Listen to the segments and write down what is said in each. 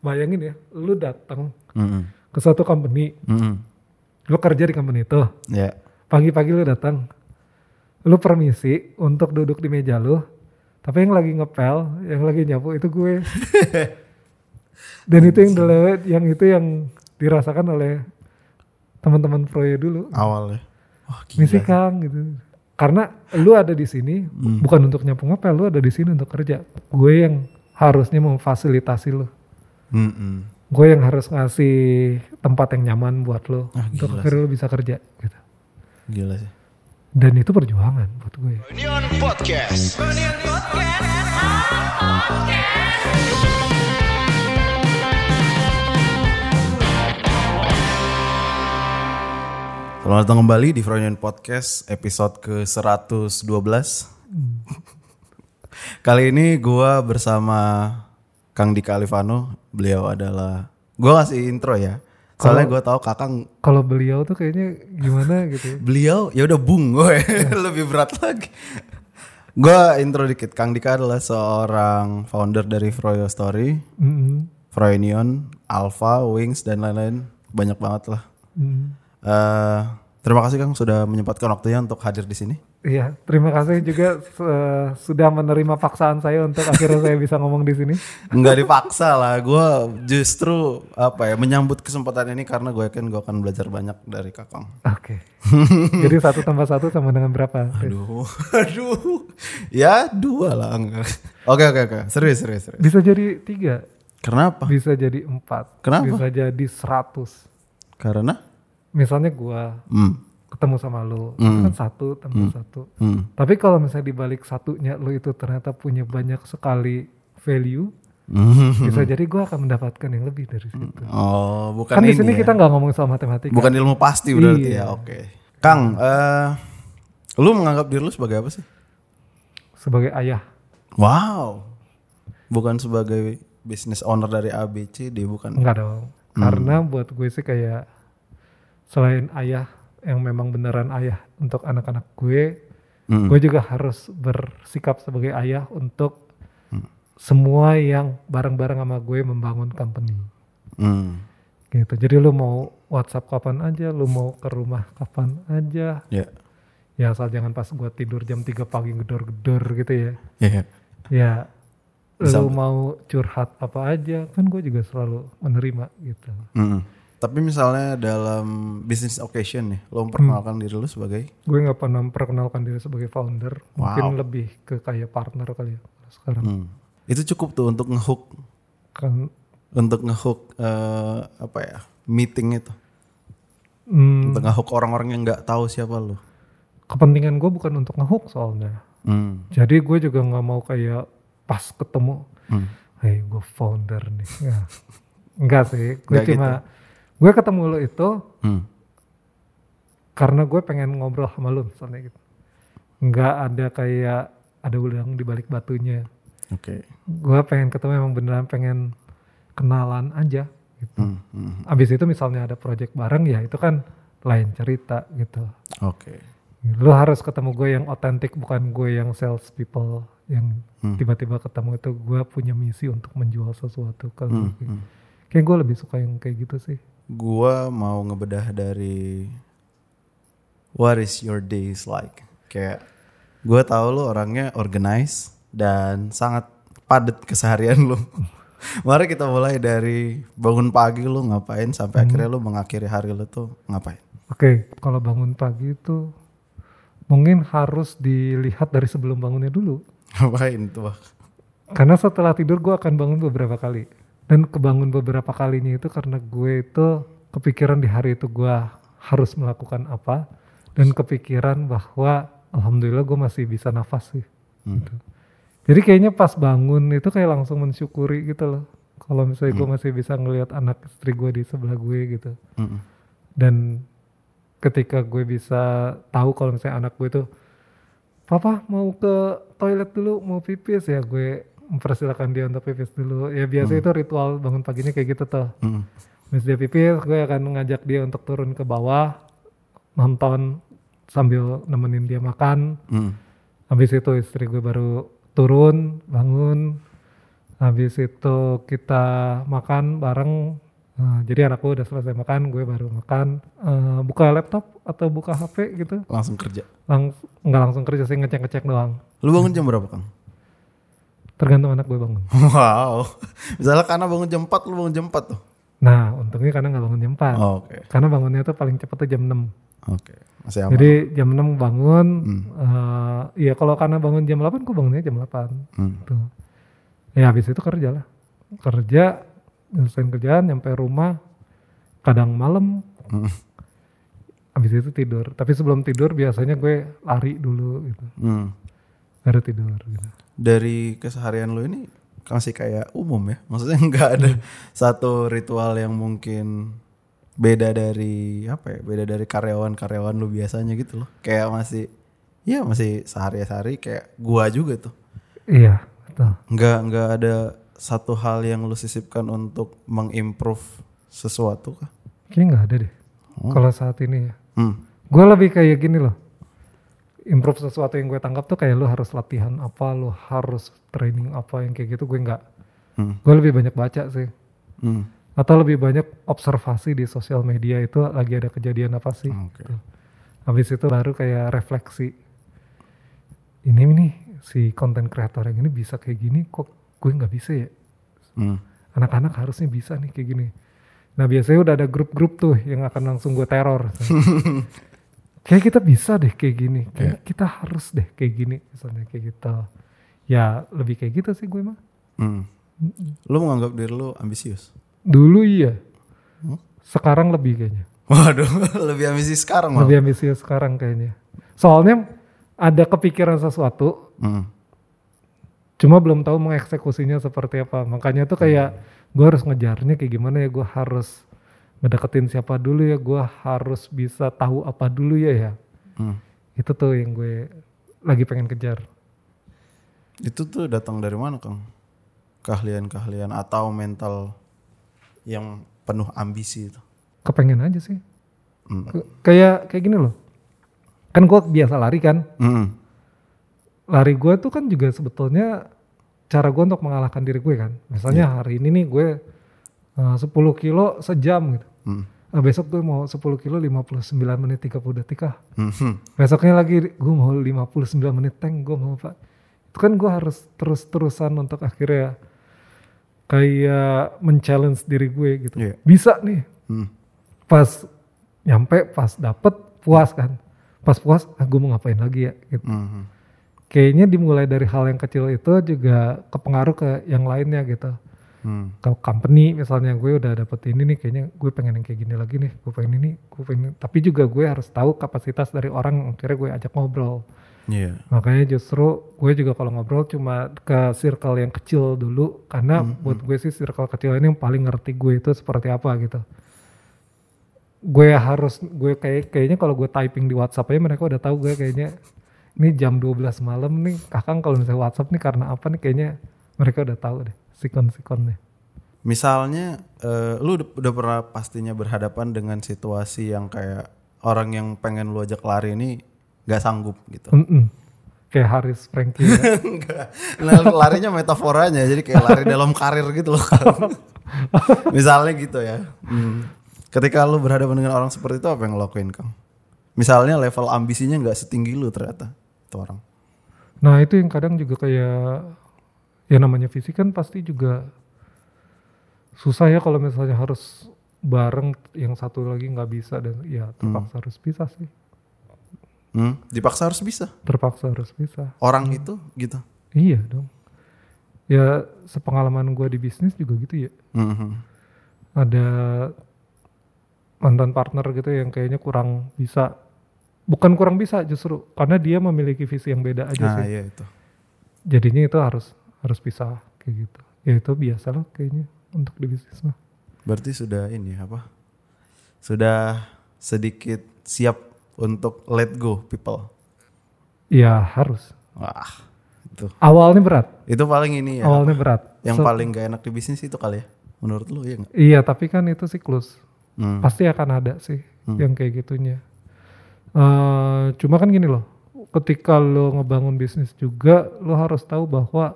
bayangin ya, lu datang Mm-mm. ke suatu company, Mm-mm. lu kerja di company itu, Ya. pagi-pagi lu datang, lu permisi untuk duduk di meja lu, tapi yang lagi ngepel, yang lagi nyapu itu gue. Dan itu yang dulu, yang itu yang dirasakan oleh teman-teman Froyo dulu. Awalnya. Wah gila. Misi Kang gitu. Karena lu ada di sini bukan untuk nyapu ngepel, lu ada di sini untuk kerja. Gue yang harusnya memfasilitasi lu. Mm-mm. Gue yang harus ngasih tempat yang nyaman buat lu Ah, untuk akhirnya lu bisa kerja gitu. Gila sih. Dan itu perjuangan buat gue. Reunion Podcast. Selamat datang kembali di Freudian Podcast episode ke-112. Kali ini gua bersama Kang Dika Alifano. Beliau adalah gua kasih intro ya. Soalnya gua tahu Kakang Kalau beliau tuh kayaknya gimana gitu. ya. beliau ya udah bung gue lebih berat lagi. Gua intro dikit. Kang Dika adalah seorang founder dari Froyo Story, Mm-mm. Froyonion, Alpha, Wings dan lain-lain. Banyak banget lah. Mm. Eh, terima kasih Kang sudah menyempatkan waktunya untuk hadir di sini. Iya, terima kasih juga eh, sudah menerima paksaan saya untuk akhirnya saya bisa ngomong di sini. Enggak dipaksa lah, gue justru apa ya menyambut kesempatan ini karena gue yakin gue akan belajar banyak dari Kakang. Oke. Jadi satu tambah satu sama dengan berapa? Aduh, aduh, ya dua lah enggak. Oke oke oke, serius serius serius. Bisa jadi tiga, Kenapa? bisa jadi empat, Kenapa? bisa jadi seratus. Karena? Misalnya gua Hmm, ketemu sama lu, itu kan satu tambah satu. hmm, Tapi kalau misalnya dibalik satunya lu itu ternyata punya banyak sekali value, hmm. bisa jadi gua akan mendapatkan yang lebih dari situ. Oh, bukan Kan di ini sini ya. kita nggak ngomong soal matematika. Bukan ilmu pasti berarti Iya. ya. Oke. Kang, eh, lu menganggap diri lu sebagai apa sih? Sebagai ayah, Wow. Bukan sebagai business owner dari ABC, dia bukan. enggak dong. Karena buat gue sih kayak selain ayah yang memang beneran ayah untuk anak-anak gue, Hmm. gue juga harus bersikap sebagai ayah untuk semua yang bareng-bareng sama gue membangun company. Hmm. Gitu. Jadi lu mau WhatsApp kapan aja, lu mau ke rumah kapan aja, Ya. ya asal jangan pas gue tidur jam 3 pagi gedor-gedor gitu ya. Ya. Ya Bisa- lu mau curhat apa aja, kan gue juga selalu menerima gitu. Mm. Tapi misalnya dalam business occasion nih, lo memperkenalkan diri lu sebagai Gue nggak pernah memperkenalkan diri sebagai founder, mungkin Wow. lebih ke kayak partner kali ya sekarang. Hmm. Itu cukup tuh untuk ngehook Kan untuk ngehook eh, apa ya? meeting itu. hmm, Untuk ngehook orang-orang yang nggak tahu siapa lu. kepentingan gue bukan untuk ngehook soalnya. Hmm. Jadi gue juga nggak mau kayak pas ketemu, Hmm. hey gue founder nih. Enggak sih, gue Nggak cuma gue ketemu lo itu Hmm. karena gue pengen ngobrol sama lo misalnya gitu. Nggak ada kayak ada udang di balik batunya. Oke. Gue pengen ketemu emang beneran pengen kenalan aja. Gitu. Hmm. Hmm. Abis itu misalnya ada project bareng ya itu kan lain cerita gitu. Oke. Lu harus ketemu gue yang otentik bukan gue yang sales people yang Hmm. tiba-tiba ketemu itu gue punya misi untuk menjual sesuatu ke lu. Hmm. Hmm. Kayak gue lebih suka yang kayak gitu sih. Gua mau ngebedah dari what is your days like. Kayak gua tahu lu orangnya organize dan sangat padat keseharian lu. Mari kita mulai dari bangun pagi lu ngapain sampai akhirnya lu mengakhiri hari lu tuh ngapain? Oke, kalau bangun pagi itu mungkin harus dilihat dari sebelum bangunnya dulu. Ngapain tuh? Karena setelah tidur gue akan bangun beberapa kali. Dan kebangun beberapa kalinya itu karena gue itu kepikiran di hari itu gue harus melakukan apa. Dan kepikiran bahwa alhamdulillah gue masih bisa nafas sih. gitu. Jadi kayaknya pas bangun itu kayak langsung mensyukuri gitu loh. Kalau misalnya gue masih bisa ngelihat anak istri gue di sebelah gue gitu. Mm-mm. Dan ketika gue bisa tahu kalau misalnya anak gue itu papa mau ke toilet dulu mau pipis ya gue mempersilahkan dia untuk pipis dulu ya biasa itu ritual bangun paginya kayak gitu tuh Mm-mm. Habis dia pipis gue akan ngajak dia untuk turun ke bawah nonton sambil nemenin dia makan Mm. habis itu istri gue baru turun bangun habis itu kita makan bareng Nah, jadi anakku udah selesai makan, gue baru makan, Eh, buka laptop atau buka HP gitu, Langsung kerja. lang nggak langsung kerja sih ngecek-ngecek doang. Lu bangun jam berapa, Kang? Tergantung anak gue bangun. Wow. Misalnya karena bangun jam 4, lu bangun jam 4 tuh. Nah, untungnya karena nggak bangun jam 4. Oh, Oke. Karena bangunnya tuh paling cepet tuh jam 6. Oke. Masih aman. Jadi jam 6 bangun, Hmm. iya kalau karena bangun jam 8, gue bangunnya jam 8. Hmm. Tuh. Ya habis itu kerja lah. Kerja, nyelesain kerjaan, nyampe rumah, kadang malam, Hmm. habis itu tidur. Tapi sebelum tidur biasanya gue lari dulu gitu. Hmm. Baru tidur gitu. Dari keseharian lu ini masih kayak umum ya. Maksudnya nggak ada satu ritual yang mungkin beda dari apa ya? Beda dari karyawan-karyawan lu biasanya gitu loh. Kayak masih ya masih sehari-hari kayak gua juga tuh. Iya, betul. Nggak nggak ada satu hal yang lu sisipkan untuk mengimprove sesuatu kah? Kayaknya nggak ada deh. Oh. Kalau saat ini ya. Hmm. Gue lebih kayak gini loh. Improve sesuatu yang gue tangkap tuh kayak lu harus latihan apa, lu harus training apa yang kayak gitu gue nggak. Hmm. Gue lebih banyak baca sih. Hmm. Atau lebih banyak observasi di sosial media itu lagi ada kejadian apa sih. Oke. Gitu. Habis itu baru kayak refleksi. Ini nih si konten kreator yang ini bisa kayak gini kok gue nggak bisa ya. Hmm. Anak-anak harusnya bisa nih kayak gini. Nah biasanya udah ada grup-grup tuh yang akan langsung gue teror. kayak kita bisa deh kayak gini. Kayak kita harus deh kayak gini. Misalnya kayak gitu. Ya lebih kayak gitu sih gue mah. Hmm. Lu menganggap diri lu ambisius? Dulu iya. Hmm? Sekarang lebih kayaknya. Waduh, lebih ambisius sekarang malah. Lebih ambisius sekarang kayaknya. Soalnya ada kepikiran sesuatu, Hmm. cuma belum tahu mengeksekusinya seperti apa. Makanya tuh kayak gue harus ngejarnya kayak gimana ya. Gue harus ngedeketin siapa dulu ya. Gue harus bisa tahu apa dulu ya ya. Hmm. Itu tuh yang gue lagi pengen kejar. Itu tuh datang dari mana, Kang? Keahlian-keahlian atau mental yang penuh ambisi itu? Kepengen aja sih. Hmm. Kayak kayak gini loh. Kan gue biasa lari kan. Hmm. Lari gue tuh kan juga sebetulnya cara gue untuk mengalahkan diri gue kan. Misalnya hari ini nih gue uh, 10 kilo sejam gitu. Hmm. Ah, besok gue mau 10 kilo 59 menit 30 detik ah. Hmm. Besoknya lagi gue mau 59 menit tank gue mau pak. Itu kan gue harus terus-terusan untuk akhirnya kayak men-challenge diri gue gitu. Iya. Bisa nih. Hmm. Pas nyampe pas dapet puas kan. Pas puas ah gue mau ngapain lagi ya gitu. Hmm. Kayaknya dimulai dari hal yang kecil itu juga kepengaruh ke yang lainnya gitu. Hmm. Ke company misalnya gue udah dapet ini nih kayaknya gue pengen yang kayak gini lagi nih. Gue pengen ini, gue pengen Tapi juga gue harus tahu kapasitas dari orang akhirnya gue ajak ngobrol. Iya. Makanya justru gue juga kalau ngobrol cuma ke circle yang kecil dulu karena Hmm, buat gue sih circle kecil ini yang paling ngerti gue itu seperti apa gitu. Gue harus gue kayak kayaknya kalau gue typing di WhatsApp aja mereka udah tahu gue kayaknya ini jam 12 malam nih kakang kalau misalnya WhatsApp nih karena apa nih kayaknya mereka udah tahu deh sikon-sikonnya. Misalnya, eh, lu udah, udah pernah pastinya berhadapan dengan situasi yang kayak orang yang pengen lu ajak lari ini gak sanggup gitu. Mm-mm. Kayak Haris Franky ya. Nah, larinya metaforanya jadi kayak lari dalam karir gitu loh. Misalnya gitu ya. Hmm. Ketika lu berhadapan dengan orang seperti itu apa yang lo lakuin, Kang? Misalnya level ambisinya nggak setinggi lu ternyata itu orang. Nah itu yang kadang juga kayak ya namanya fisik kan pasti juga susah ya kalau misalnya harus bareng yang satu lagi nggak bisa dan ya terpaksa harus bisa sih Hmm, dipaksa harus bisa. terpaksa harus bisa Orang itu gitu. iya dong ya sepengalaman gue di bisnis juga gitu ya Mhm. ada mantan partner gitu yang kayaknya kurang bisa bukan kurang bisa justru karena dia memiliki visi yang beda aja Nah, sih iya itu. jadinya itu harus harus pisah kayak gitu ya itu biasa lah kayaknya untuk di bisnis mah Berarti sudah ini apa? Sudah sedikit siap untuk let go people. ya harus Wah, itu. awalnya berat Itu paling ini ya. awalnya berat Yang So- paling gak enak di bisnis itu kali ya. Menurut lu ya nggak? iya tapi kan itu siklus Hmm. pasti akan ada sih Hmm. yang kayak gitunya Eh, cuma kan gini loh ketika lo ngebangun bisnis juga lo harus tahu bahwa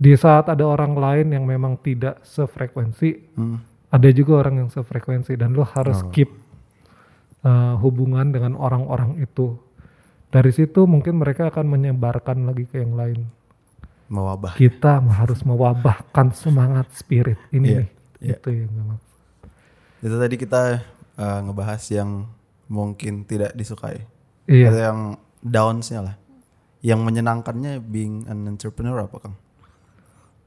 di saat ada orang lain yang memang tidak sefrekuensi Hmm. ada juga orang yang sefrekuensi dan lo harus Oh. keep uh, hubungan dengan orang-orang itu dari situ mungkin mereka akan menyebarkan lagi ke yang lain Mewabah. kita harus mewabahkan semangat spirit ini Iya, nih iya. itu yang memang Itu tadi kita uh, ngebahas yang mungkin tidak disukai. iya Ada yang downs-nya lah. Yang menyenangkannya being an entrepreneur apa Kang?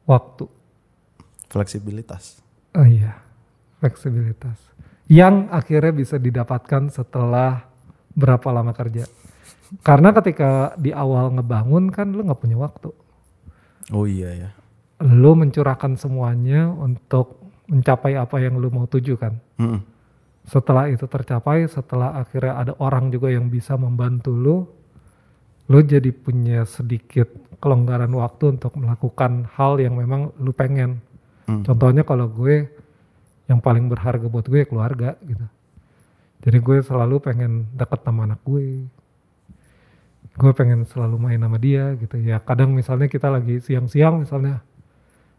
Waktu Fleksibilitas. oh iya fleksibilitas yang akhirnya bisa didapatkan setelah berapa lama kerja karena ketika di awal ngebangun kan lo nggak punya waktu Oh iya ya. lo mencurahkan semuanya untuk mencapai apa yang lo mau tuju kan Mm-mm. setelah itu tercapai setelah akhirnya ada orang juga yang bisa membantu lo lo jadi punya sedikit kelonggaran waktu untuk melakukan hal yang memang lo pengen. Hmm. contohnya kalau gue yang paling berharga buat gue ya keluarga gitu. Jadi gue selalu pengen deket sama anak gue. Gue pengen selalu main sama dia gitu. Ya kadang misalnya kita lagi siang-siang misalnya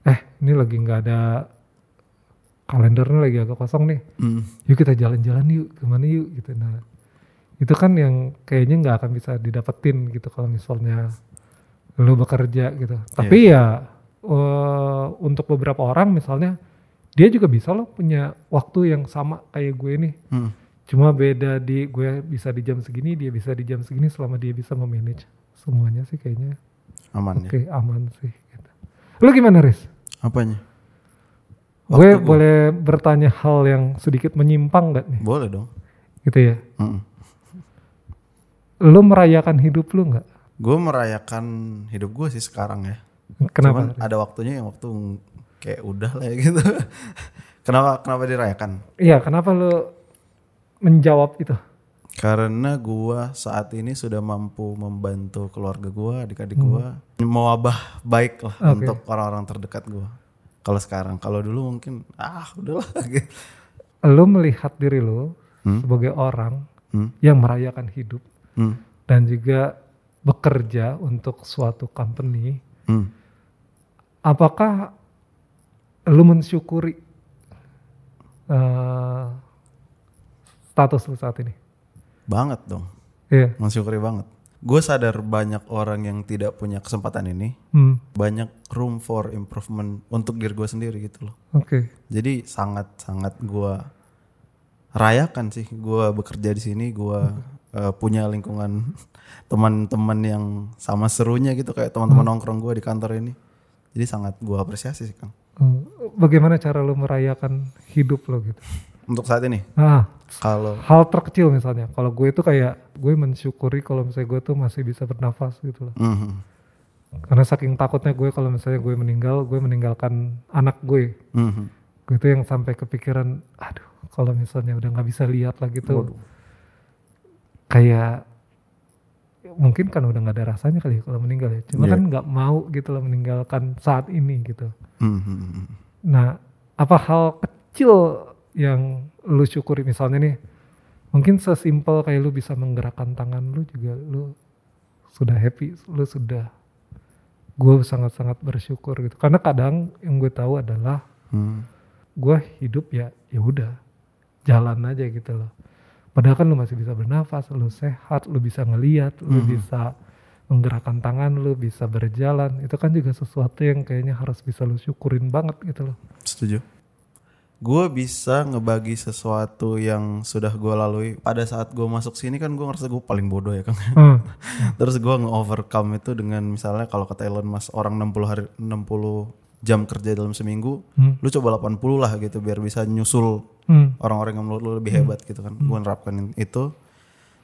eh ini lagi nggak ada kalendernya lagi agak kosong nih. Mm. yuk kita jalan-jalan yuk ke mana yuk? Gitu. Nah itu kan yang kayaknya nggak akan bisa didapetin gitu kalau misalnya lu bekerja gitu tapi ya eh, untuk beberapa orang misalnya dia juga bisa loh punya waktu yang sama kayak gue nih Mm. cuma beda di gue bisa di jam segini dia bisa di jam segini selama dia bisa memanage semuanya sih kayaknya Aman oke ya. aman sih gitu. lu gimana Riz? Apanya? gue Waktu gua- boleh bertanya hal yang sedikit menyimpang gak nih Boleh dong. gitu ya Mm-mm. lu merayakan hidup lu nggak? Gue merayakan hidup gue sih sekarang ya. Kenapa? Cuman ada waktunya yang waktu kayak udah lah ya gitu. kenapa kenapa dirayakan? Iya, kenapa lu menjawab itu? Karena gua saat ini sudah mampu membantu keluarga gua, adik-adik Hmm. gua, mewabah baik lah Oke. untuk orang-orang terdekat gua. Kalau sekarang, kalau dulu mungkin ah udahlah gitu. Lu melihat diri lu Hmm. sebagai orang Hmm. yang merayakan hidup Hmm. dan juga bekerja untuk suatu company, Hmm. apakah lu mensyukuri eh, status lu saat ini? Banget dong, Iya. mensyukuri banget. Gue sadar banyak orang yang tidak punya kesempatan ini, Hmm. banyak room for improvement untuk diri gue sendiri gitu loh. Oke. Jadi sangat-sangat gua rayakan sih. Gua bekerja di sini, gua eh, punya lingkungan teman-teman yang sama serunya gitu kayak teman-teman nongkrong gua di kantor ini. Jadi sangat gua apresiasi sih, Kang. Hmm. Bagaimana cara lu merayakan hidup lo gitu? Untuk saat ini, Nah, kalau hal terkecil misalnya kalau gue itu kayak gue mensyukuri kalau misalnya gue tuh masih bisa bernafas gitu loh Mhm. karena saking takutnya gue kalau misalnya gue meninggal gue meninggalkan anak gue Mhm. gue itu yang sampai kepikiran aduh kalau misalnya udah nggak bisa lihat lagi tuh Waduh. Kayak mungkin kan udah nggak ada rasanya kali ya kalau meninggal ya cuma Iya. kan nggak mau gitu loh meninggalkan saat ini gitu Mhm. Nah, apa hal kecil yang lu syukuri misalnya nih, mungkin sesimpel kayak lu bisa menggerakkan tangan lu juga lu sudah happy, lu sudah gue sangat-sangat bersyukur gitu. Karena kadang yang gue tahu adalah Mhm. gue hidup ya ya udah jalan aja gitu loh. Padahal kan lu masih bisa bernafas, lu sehat, lu bisa ngeliat, lu Mhm. bisa menggerakkan tangan, lu bisa berjalan. Itu kan juga sesuatu yang kayaknya harus bisa lu syukurin banget gitu loh. Setuju. Gue bisa ngebagi sesuatu yang sudah gue lalui pada saat gue masuk sini kan gue ngerasa gue paling bodoh ya Kang. Hmm. Terus gue nge-overcome itu dengan misalnya kalau kata Elon Musk orang 60 hari 60 jam kerja dalam seminggu, Hmm. lu coba 80 lah gitu biar bisa nyusul Hmm. orang-orang yang menurut lu lebih hebat gitu kan. Gue nerapkan itu.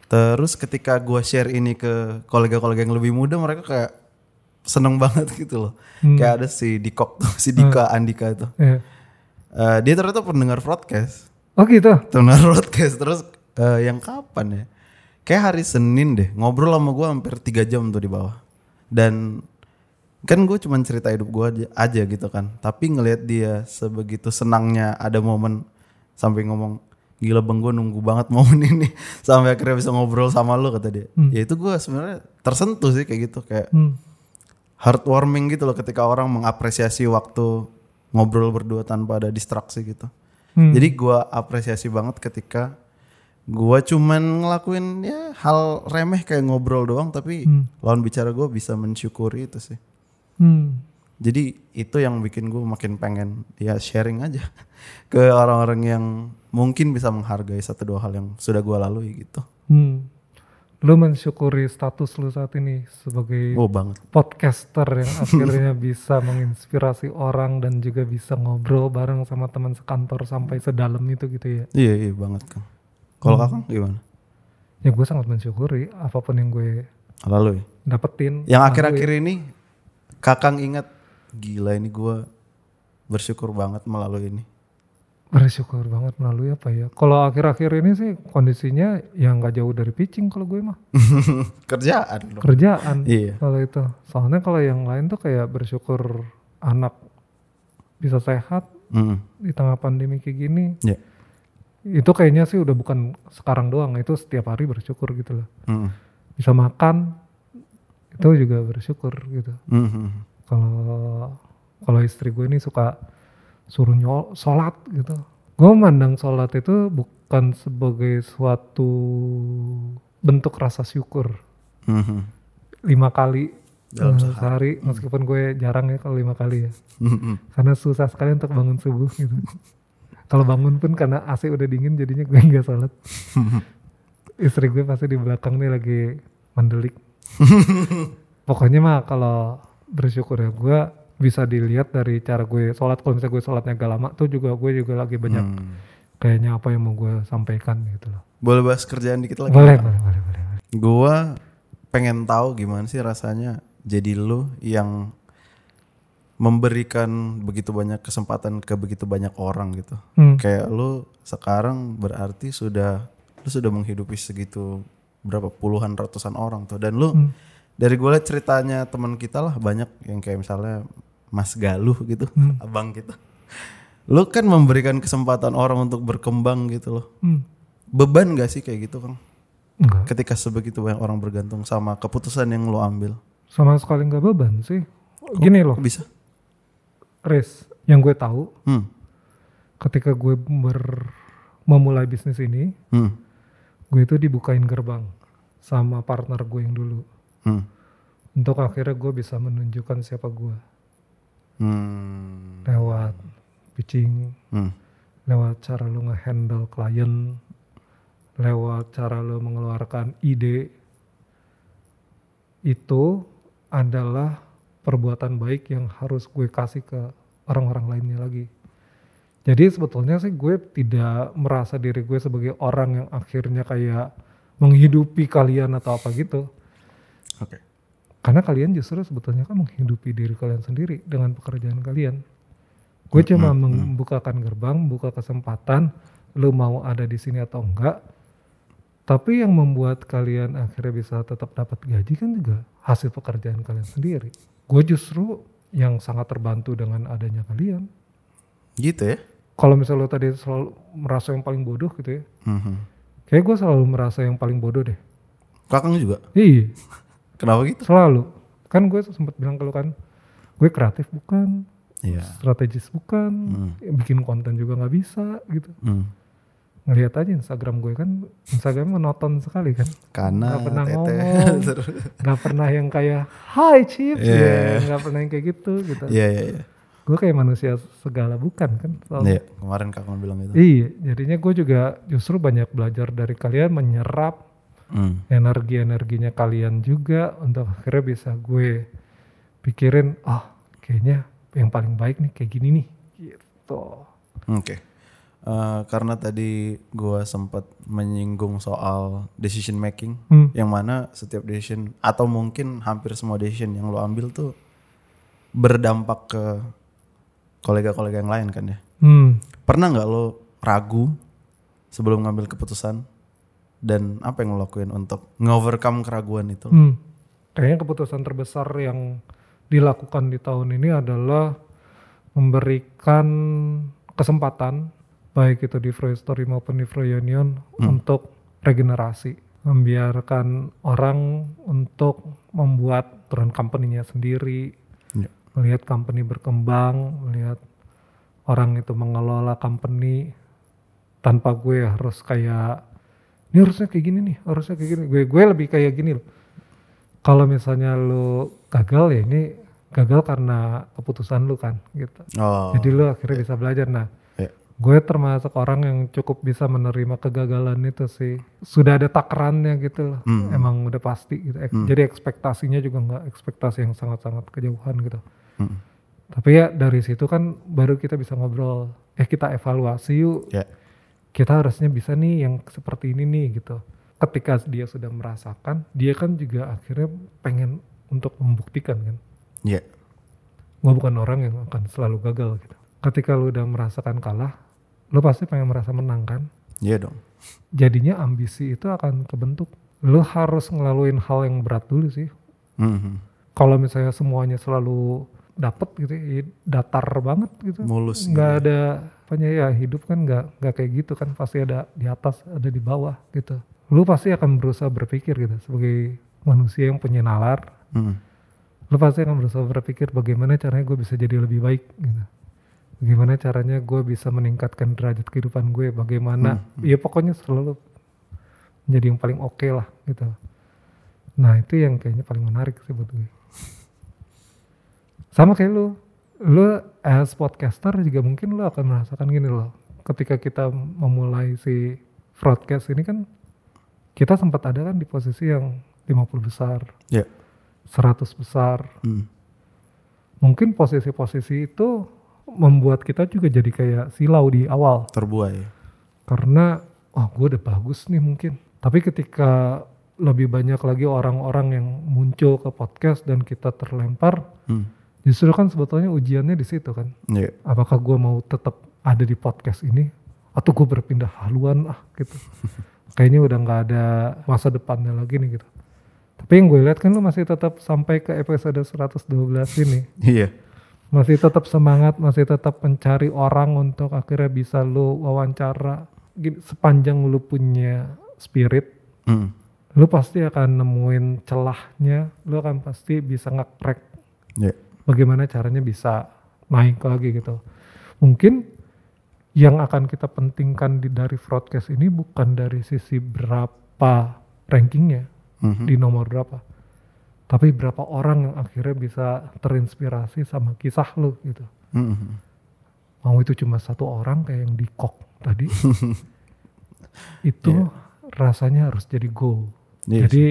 Terus ketika gue share ini ke kolega-kolega yang lebih muda mereka kayak seneng banget gitu loh. Hmm. Kayak ada si Dikok tuh, si Dika Andika itu. Iya. Eh, dia ternyata pendengar broadcast. Oh gitu. Pendengar broadcast terus eh, yang kapan ya? Kayak hari Senin deh ngobrol sama gue hampir tiga jam tuh di bawah. Dan kan gue cuman cerita hidup gue aja, aja gitu kan. Tapi ngelihat dia sebegitu senangnya ada momen sampai ngomong gila bang gue nunggu banget momen ini sampai akhirnya bisa ngobrol sama lo kata dia. Hmm. Ya itu gue sebenarnya tersentuh sih kayak gitu kayak Hmm. heartwarming gitu loh ketika orang mengapresiasi waktu ngobrol berdua tanpa ada distraksi gitu. Hmm. Jadi gua apresiasi banget ketika gua cuman ngelakuin ya hal remeh kayak ngobrol doang tapi Hmm. lawan bicara gua bisa mensyukuri itu sih. Hmm. Jadi itu yang bikin gue makin pengen ya sharing aja ke orang-orang yang mungkin bisa menghargai satu dua hal yang sudah gue lalui gitu. Hmm. Lu mensyukuri status lu saat ini sebagai Oh banget. podcaster yang akhirnya bisa menginspirasi orang dan juga bisa ngobrol bareng sama teman sekantor sampai sedalam itu gitu ya. Iya iya banget kan. Kalau kakak gimana? Ya gue sangat mensyukuri apa pun yang gue Lalu dapetin. yang akhir-akhir ini kakang ingat gila ini gue bersyukur banget melalui ini. Bersyukur banget melalui apa ya. Kalau akhir-akhir ini sih kondisinya yang nggak jauh dari pitching kalau gue mah. Kerjaan dong. Kerjaan Iya. kalau itu. Soalnya kalau yang lain tuh kayak bersyukur anak bisa sehat Mm. di tengah pandemi kayak gini. Ya. Itu kayaknya sih udah bukan sekarang doang, itu setiap hari bersyukur gitu loh. Mm. Bisa makan itu juga bersyukur gitu. Mhm. Kalau kalau istri gue ini suka suruh nyol sholat gitu. Gue memandang sholat itu bukan sebagai suatu bentuk rasa syukur. Mhm. Lima kali Dalam eh, sehari, meskipun gue jarang ya kalau lima kali ya. Mhm. Karena susah sekali untuk bangun subuh gitu. kalau bangun pun karena AC udah dingin jadinya gue nggak sholat. Istri gue pasti di belakang nih lagi mendelik. Pokoknya mah kalau bersyukur ya gue bisa dilihat dari cara gue sholat. Kalau misalnya gue sholatnya agak lama tuh juga gue juga lagi banyak Hmm. kayaknya apa yang mau gue sampaikan gitu loh. Boleh bahas kerjaan dikit lagi? Boleh, boleh, boleh, boleh. Gua pengen tahu gimana sih rasanya jadi lu yang memberikan begitu banyak kesempatan ke begitu banyak orang gitu. Hmm. Kayak lu sekarang berarti sudah lu sudah menghidupi segitu berapa puluhan ratusan orang tuh dan lu Hmm. dari gue liat ceritanya teman kita lah banyak yang kayak misalnya Mas Galuh gitu, Hmm. abang kita. Lu kan memberikan kesempatan orang untuk berkembang gitu loh. Hmm. Beban gak sih kayak gitu, Kang? Enggak. ketika sebegitu banyak orang bergantung sama keputusan yang lo ambil Sama sekali nggak beban sih. Gini loh, bisa Riz, yang gue tahu hmm ketika gue ber memulai bisnis ini, hmm gue itu dibukain gerbang sama partner gue yang dulu. hmm Untuk akhirnya gue bisa menunjukkan siapa gue. hmm Lewat pitching, hmm lewat cara lo ngehandle klien, lewat cara lo mengeluarkan ide. Itu adalah perbuatan baik yang harus gue kasih ke orang-orang lainnya lagi. Jadi sebetulnya sih gue tidak merasa diri gue sebagai orang yang akhirnya kayak menghidupi kalian atau apa gitu. oke Karena kalian justru sebetulnya kan menghidupi diri kalian sendiri dengan pekerjaan kalian. Gue cuma membukakan gerbang, buka kesempatan, lu mau ada di sini atau enggak. Tapi yang membuat kalian akhirnya bisa tetap dapat gaji kan juga hasil pekerjaan kalian sendiri. Gue justru yang sangat terbantu dengan adanya kalian. gitu ya Kalau misalnya lo tadi selalu merasa yang paling bodoh gitu ya, Mhm. kayak gue selalu merasa yang paling bodoh deh. kakang juga Iya, kenapa gitu selalu. Kan gue sempat bilang ke lo kan, gue kreatif bukan, iya strategis bukan, Hmm. bikin konten juga nggak bisa gitu. hmm. Ngelihat aja Instagram gue kan, Instagram monoton sekali kan. karena Nggak pernah tete ngomong. Nggak pernah yang kayak, Hai Chips, Iya. ya, nggak pernah yang kayak gitu gitu. iya iya iya Gue kayak manusia segala bukan kan. Iya, kemarin kakang bilang gitu Iya, jadinya gue juga justru banyak belajar dari kalian menyerap Hmm. energi-energinya kalian juga untuk akhirnya bisa gue pikirin, oh kayaknya yang paling baik nih kayak gini nih, gitu. Oke. Eh, karena tadi gua sempat menyinggung soal decision making, Hmm. yang mana setiap decision atau mungkin hampir semua decision yang lo ambil tuh berdampak ke kolega-kolega yang lain kan ya. Hmm. Pernah nggak lo ragu sebelum ngambil keputusan dan apa yang lo lakuin untuk nge-overcome keraguan itu? Hmm. Kayaknya keputusan terbesar yang dilakukan di tahun ini adalah memberikan kesempatan baik itu di Free Story maupun di Free Union untuk regenerasi. membiarkan orang untuk membuat turun company-nya sendiri. Melihat company berkembang, melihat orang itu mengelola company tanpa gue harus kayak ini harusnya kayak gini nih, harusnya kayak gini. Gue gue lebih kayak gini loh. Kalau misalnya lu gagal ya ini gagal karena keputusan lu kan gitu. Oh. Jadi lu akhirnya bisa belajar. Nah, Ya. gue termasuk orang yang cukup bisa menerima kegagalan itu sih. Sudah ada takarannya gitu loh. Hmm. Emang udah pasti gitu. Ek- Jadi ekspektasinya juga nggak ekspektasi yang sangat-sangat kejauhan gitu. Mm. Tapi ya dari situ kan baru kita bisa ngobrol. Eh kita evaluasi yuk. Ya. Kita harusnya bisa nih yang seperti ini nih gitu. Ketika dia sudah merasakan, dia kan juga akhirnya pengen untuk membuktikan kan. Ya. Gue bukan orang yang akan selalu gagal gitu. Ketika lu udah merasakan kalah, lu pasti pengen merasa menang kan. Iya dong. Jadinya ambisi itu akan kebentuk. Lu harus ngelaluin hal yang berat dulu sih. Mhm. Kalau misalnya semuanya selalu dapet gitu, ya datar banget gitu. Mulus. Nggak ada apanya ya hidup kan nggak nggak kayak gitu kan pasti ada di atas ada di bawah gitu. Lu pasti akan berusaha berpikir gitu sebagai manusia yang punya nalar Mhm. lo pasti akan berusaha berpikir bagaimana caranya gue bisa jadi lebih baik gitu. Bagaimana caranya gue bisa meningkatkan derajat kehidupan gue, bagaimana, ya pokoknya selalu menjadi yang paling oke lah gitu. Nah itu yang kayaknya paling menarik sih buat gue. Sama kayak lu, lu as podcaster juga mungkin lu akan merasakan gini loh. Ketika kita memulai si broadcast ini kan, kita sempat ada kan di posisi yang 50 besar, Ya. 100 besar. Mhm. Mungkin posisi-posisi itu membuat kita juga jadi kayak silau di awal. Terbuai. Karena, oh gue udah bagus nih mungkin. Tapi ketika lebih banyak lagi orang-orang yang muncul ke podcast dan kita terlempar, Mhm. Justru kan sebetulnya ujiannya di situ kan. Ya. Apakah gue mau tetap ada di podcast ini atau gue berpindah haluan ah gitu. Kayaknya udah nggak ada masa depannya lagi nih gitu. Tapi yang gue lihat kan lu masih tetap sampai ke episode 112 ini. Iya. masih tetap semangat, masih tetap mencari orang untuk akhirnya bisa lu wawancara. Gini, Sepanjang lu punya spirit, Mhm. lu pasti akan nemuin celahnya, lu akan pasti bisa nge-crack Ya. Bagaimana caranya bisa naik lagi gitu. Mungkin yang akan kita pentingkan di, dari broadcast ini bukan dari sisi berapa rankingnya, Mhm. di nomor berapa. Tapi berapa orang yang akhirnya bisa terinspirasi sama kisah lu gitu. Mhm. mau itu cuma satu orang kayak yang di kok tadi itu rasanya harus jadi goal Iya jadi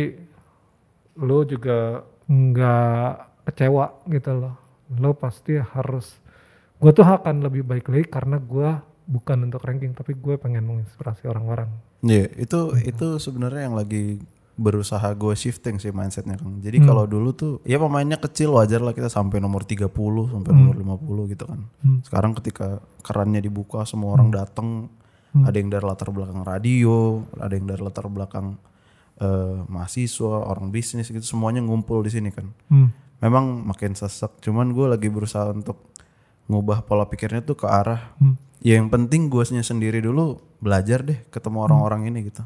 lo juga nggak kecewa gitu loh lo pasti harus gue tuh akan lebih baik lagi karena gue bukan untuk ranking tapi gue pengen menginspirasi orang-orang Iya, itu itu sebenarnya yang lagi berusaha gue shifting sih mindsetnya Kang. Jadi kalau dulu tuh ya pemainnya kecil wajar lah kita sampai nomor 30 sampai nomor 50 gitu kan. Hmm. Sekarang ketika kerannya dibuka semua orang datang, ada yang dari latar belakang radio, ada yang dari latar belakang eh, mahasiswa, orang bisnis gitu semuanya ngumpul di sini kan. Hmm. Memang makin sesek, cuman gue lagi berusaha untuk ngubah pola pikirnya tuh ke arah Hmm. ya yang penting gue sendiri dulu belajar deh ketemu orang-orang ini gitu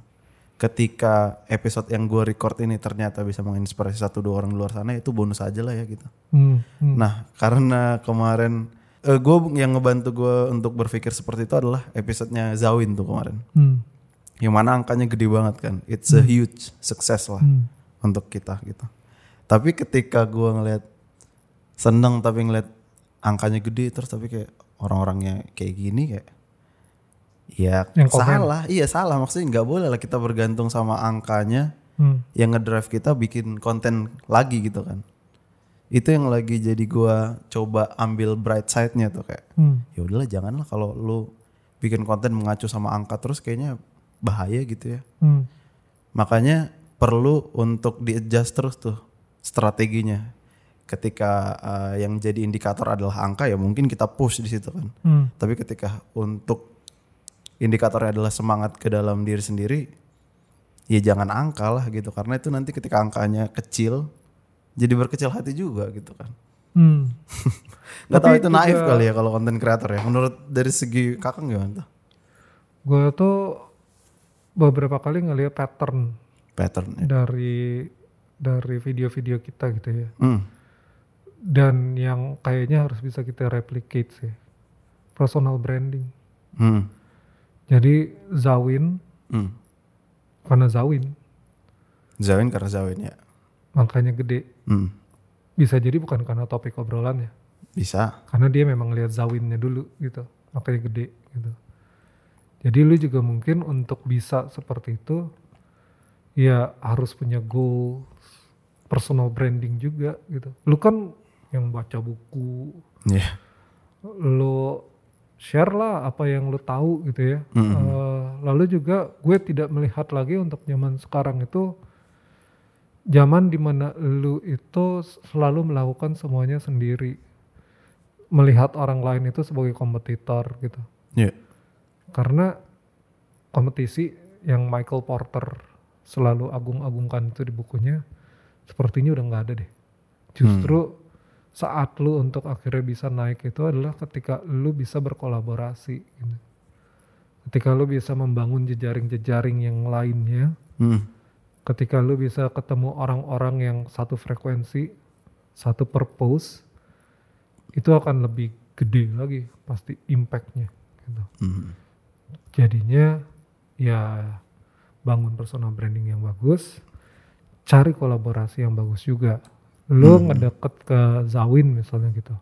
ketika episode yang gue record ini ternyata bisa menginspirasi satu dua orang di luar sana itu bonus aja lah ya gitu Hmm. Hmm. nah karena kemarin eh, gue yang ngebantu gue untuk berpikir seperti itu adalah episodenya Zawin tuh kemarin Hmm. yang mana angkanya gede banget kan it's a huge success lah Hmm. untuk kita gitu tapi ketika gue ngeliat seneng tapi ngeliat angkanya gede terus tapi kayak orang-orangnya kayak gini kayak ya Yang komen. salah iya salah maksudnya nggak boleh lah kita bergantung sama angkanya Hmm. yang ngedrive kita bikin konten lagi gitu kan itu yang lagi jadi gua coba ambil bright side-nya tuh kayak Hmm. ya udahlah janganlah kalau lu bikin konten mengacu sama angka terus kayaknya bahaya gitu ya Hmm. Makanya perlu untuk di adjust terus tuh strateginya. Ketika uh, yang jadi indikator adalah angka ya mungkin kita push di situ kan. Hmm. Tapi ketika untuk indikatornya adalah semangat ke dalam diri sendiri, ya jangan angka lah gitu. Karena itu nanti ketika angkanya kecil, jadi berkecil hati juga gitu kan. Hmm. Gak Tapi itu naif juga- kali ya kalau konten kreator ya. Menurut dari segi kakak gimana tuh? gue tuh beberapa kali ngeliat pattern pattern ya. dari dari video-video kita gitu ya. Hmm. Dan yang kayaknya harus bisa kita replicate sih. Personal branding. Hmm. Jadi Zawin Hmm. karena Zawin Zawin karena Zawin ya. makanya gede. Hmm. Bisa jadi bukan karena topik obrolannya. Bisa. Karena dia memang lihat Zawinnya dulu gitu. Makanya gede gitu. Jadi lu juga mungkin untuk bisa seperti itu ya harus punya goal personal branding juga gitu. Lu kan yang baca buku, Iya. lo share lah apa yang lo tahu gitu ya. Mm-mm. Eh, lalu juga gue tidak melihat lagi untuk zaman sekarang itu zaman di mana lu itu selalu melakukan semuanya sendiri, melihat orang lain itu sebagai kompetitor gitu. Iya. Karena kompetisi yang Michael Porter selalu agung-agungkan itu di bukunya, sepertinya udah nggak ada deh. Justru saat lu untuk akhirnya bisa naik itu adalah ketika lu bisa berkolaborasi. Gitu. Ketika lu bisa membangun jejaring-jejaring yang lainnya, Hmm. ketika lu bisa ketemu orang-orang yang satu frekuensi, satu purpose, itu akan lebih gede lagi pasti impactnya. Gitu Hmm. jadinya ya bangun personal branding yang bagus cari kolaborasi yang bagus juga. Lo ngedeket ke Zawin misalnya gitu.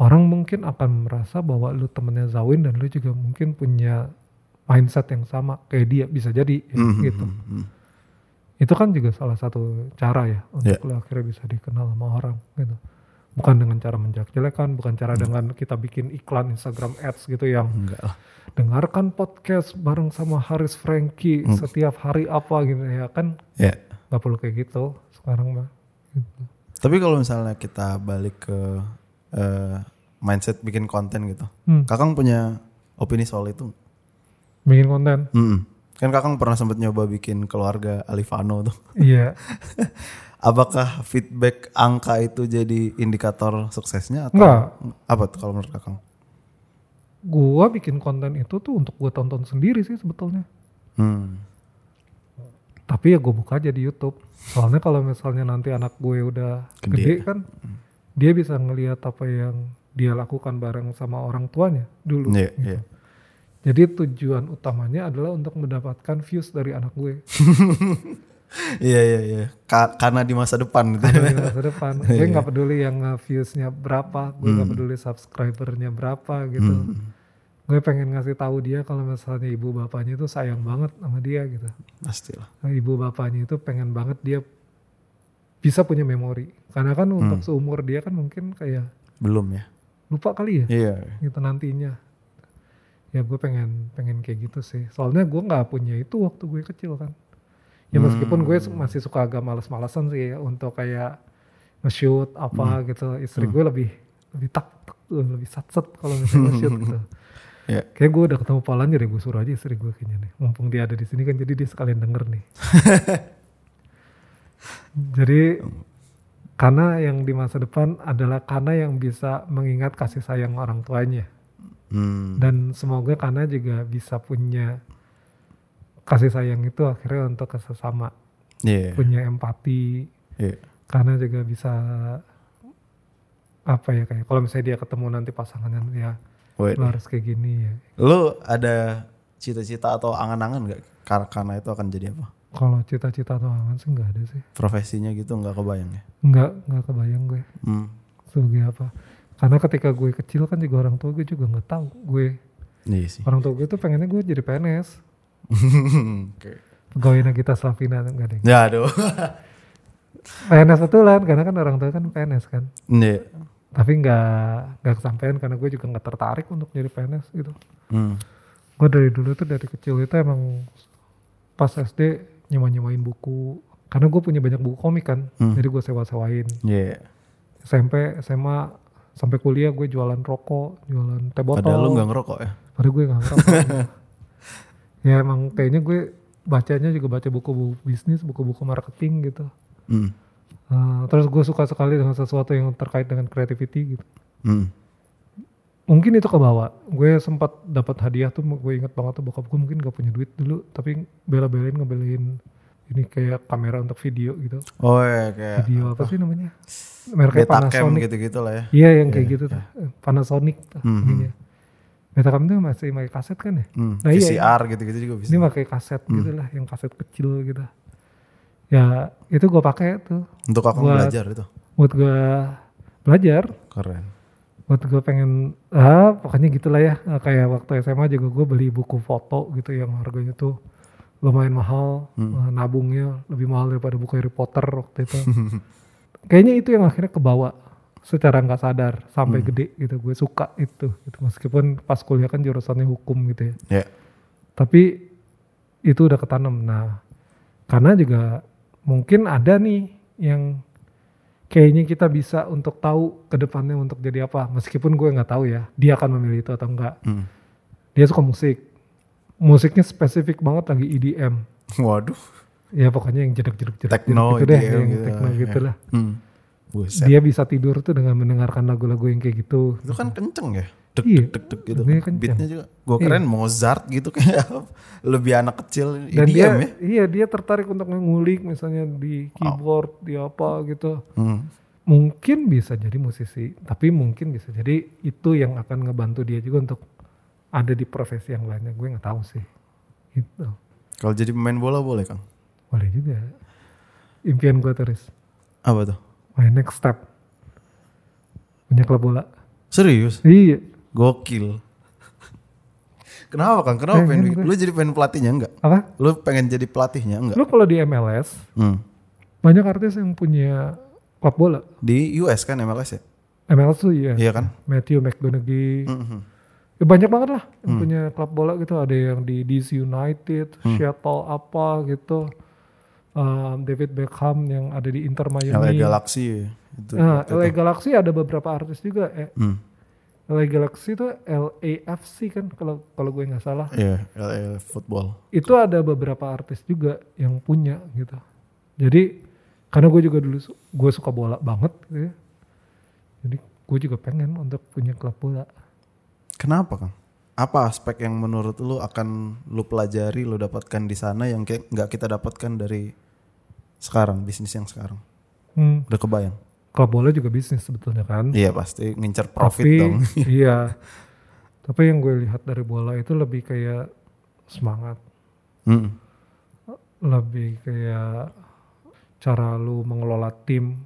Orang mungkin akan merasa bahwa lu temennya Zawin dan lu juga mungkin punya mindset yang sama kayak dia bisa jadi ya, Hmm, gitu. hmm, hmm. itu kan juga salah satu cara ya untuk Ya. lu akhirnya bisa dikenal sama orang gitu bukan dengan cara menjelek-jelekan bukan cara dengan kita bikin iklan Instagram ads gitu yang Enggak lah. dengarkan podcast bareng sama Haris Franky Hmm. setiap hari apa gitu ya kan Ya. nggak perlu kayak gitu sekarang mah gitu. Tapi kalau misalnya kita balik ke eh, mindset bikin konten gitu. Hmm. Kakang punya opini soal itu? bikin konten Hmm. Kan Kakang pernah sempat nyoba bikin keluarga Alifano tuh. iya Apakah feedback angka itu jadi indikator suksesnya atau Enggak. apa tuh kalau menurut Kakang? gua bikin konten itu tuh untuk gua tonton sendiri sih sebetulnya Hmm. tapi ya gue buka aja di YouTube soalnya kalau misalnya nanti anak gue udah Gede. gede, kan dia bisa ngelihat apa yang dia lakukan bareng sama orang tuanya dulu Iya, gitu. iya. Jadi tujuan utamanya adalah untuk mendapatkan views dari anak gue Iya iya iya. Ka- karena di masa depan gitu. Karena di masa depan gue Iya. nggak peduli yang uh, viewsnya berapa gue nggak peduli subscribernya berapa gitu Hmm. gue pengen ngasih tahu dia kalau misalnya ibu bapaknya itu sayang banget sama dia gitu Pastilah. Nah, ibu bapaknya itu pengen banget dia bisa punya memori karena kan Hmm. untuk seumur dia kan mungkin kayak Belum ya? lupa kali ya Iya. gitu nantinya ya gue pengen pengen kayak gitu sih. Soalnya gue nggak punya itu waktu gue kecil kan. Ya meskipun gue Hmm. masih suka agak males-malesan sih ya untuk kayak nge-shoot Hmm. apa gitu. Istri gue lebih lebih tak lebih sat-set kalau misalnya nge-shoot gitu. Iya. kayak gue udah ketemu polanya deh gue suruh aja istri gue kayaknya nih. Mumpung dia ada di sini kan jadi dia sekalian denger nih. Jadi karena yang di masa depan adalah karena yang bisa mengingat kasih sayang orang tuanya Hmm. dan semoga Kana juga bisa punya kasih sayang itu akhirnya untuk ke sesama Iya. punya empati Iya. Kana juga bisa apa ya kayak kalau misalnya dia ketemu nanti pasangannya ya Wait. lu harus kayak gini ya Lu ada cita-cita atau angan-angan gak? Kar- Karena itu akan jadi apa? kalau cita-cita atau angan sih nggak ada sih Profesinya gitu nggak kebayang ya? nggak nggak kebayang gue Hmm. sebagai apa karena ketika gue kecil kan juga orang tua gue juga nggak tahu gue Iya sih. orang tua gue tuh pengennya gue jadi PNS Oke. pegawai Nagita Slavina enggak deh Ya aduh. PNS betulan karena kan orang tua kan PNS kan Iya. tapi nggak nggak kesampaian karena gue juga nggak tertarik untuk jadi PNS gitu Hmm. gue dari dulu tuh dari kecil itu emang pas SD nyewa nyewain buku karena gue punya banyak buku komik kan Hmm. jadi gue sewa sewain Iya. SMP SMA sampai kuliah gue jualan rokok jualan teh botol Padahal lu nggak ngerokok ya? padahal gue nggak ngerokok ya emang kayaknya gue bacanya juga baca buku-buku bisnis buku-buku marketing gitu Hmm. Uh, terus gue suka sekali dengan sesuatu yang terkait dengan creativity gitu Hmm. mungkin itu ke bawah gue sempat dapat hadiah tuh gue inget banget tuh bokap gue mungkin gak punya duit dulu tapi bela-belain ngebeliin ini kayak kamera untuk video gitu. Oh ya kayak Video apa sih namanya? Mereknya Betacam Panasonic. gitu-gitu lah ya. Iya yang kayak gitu tuh. Panasonic tuh Mhm. ininya. Betacam tuh masih pakai kaset kan ya? Hmm, Nah, iya, VCR gitu-gitu juga bisa. Ini pakai kaset gitu lah, yang kaset kecil gitu. Ya itu gue pakai tuh Untuk aku buat- belajar itu. buat gue belajar, Keren. buat gue pengen ah pokoknya gitulah ya Nah, kayak waktu SMA juga gue beli buku foto gitu yang harganya tuh lumayan mahal eh, nabungnya lebih mahal daripada buku Harry Potter waktu itu. Kayaknya itu yang akhirnya kebawa secara nggak sadar sampai gede gitu. Gue suka itu gitu. Meskipun pas kuliah kan jurusannya hukum gitu ya. Ya. tapi itu udah ketanam. Nah karena juga mungkin ada nih yang kayaknya kita bisa untuk tahu ke depannya untuk jadi apa. Meskipun gue nggak tahu ya dia akan memilih itu atau enggak Hmm. dia suka musik musiknya spesifik banget lagi EDM Waduh. ya pokoknya yang jedek jedek jedek Techno, gitu deh EDM yang gitu techno lah, gitu ya. lah Hmm. Buset. dia bisa tidur tuh dengan mendengarkan lagu-lagu yang kayak gitu Itu kan kenceng ya. Dek Iya. dek dek dek gitu. Kenceng. Beatnya juga. Gue keren Mozart gitu kayak lebih anak kecil dan EDM dia ya. iya dia tertarik untuk ngulik misalnya di keyboard di apa gitu Hmm. mungkin bisa jadi musisi, tapi mungkin bisa jadi itu yang akan ngebantu dia juga untuk ada di profesi yang lainnya. Gue nggak tahu sih. Gitu. Kalau jadi pemain bola boleh Kang? Boleh juga. Impian gue terus. Apa tuh? My next step. Punya klub bola. Serius? Iya. Gokil. Kenapa Kang? Kenapa Pengen pengen? Lu jadi pengen pelatihnya enggak? Apa? Lu pengen jadi pelatihnya enggak? Lu kalau di MLS, Hmm. banyak artis yang punya klub bola. Di US kan MLS ya? MLS tuh iya. Iya kan? Matthew McConaughey. Mhm. Ya banyak banget lah yang punya klub bola gitu. Ada yang di DC United, Seattle apa gitu. Um, David Beckham yang ada di Inter LA Miami. Galaxy itu. Nah, LA itu. Galaxy ada beberapa artis juga. Eh, Hmm. LA Galaxy itu LAFC kan kalau kalau gue nggak salah. Iya, LA football. Itu ada beberapa artis juga yang punya gitu. Jadi karena gue juga dulu gue suka bola banget gitu ya. Jadi gue juga pengen untuk punya klub bola. Kenapa Kang? Apa aspek yang menurut lu akan lu pelajari, lu dapatkan di sana yang kayak nggak kita dapatkan dari sekarang, bisnis yang sekarang? Hmm, Udah kebayang? klub bola juga bisnis sebetulnya kan. Iya pasti ngincer profit Tapi dong. iya. Tapi yang gue lihat dari bola itu lebih kayak semangat, Hmm. lebih kayak cara lu mengelola tim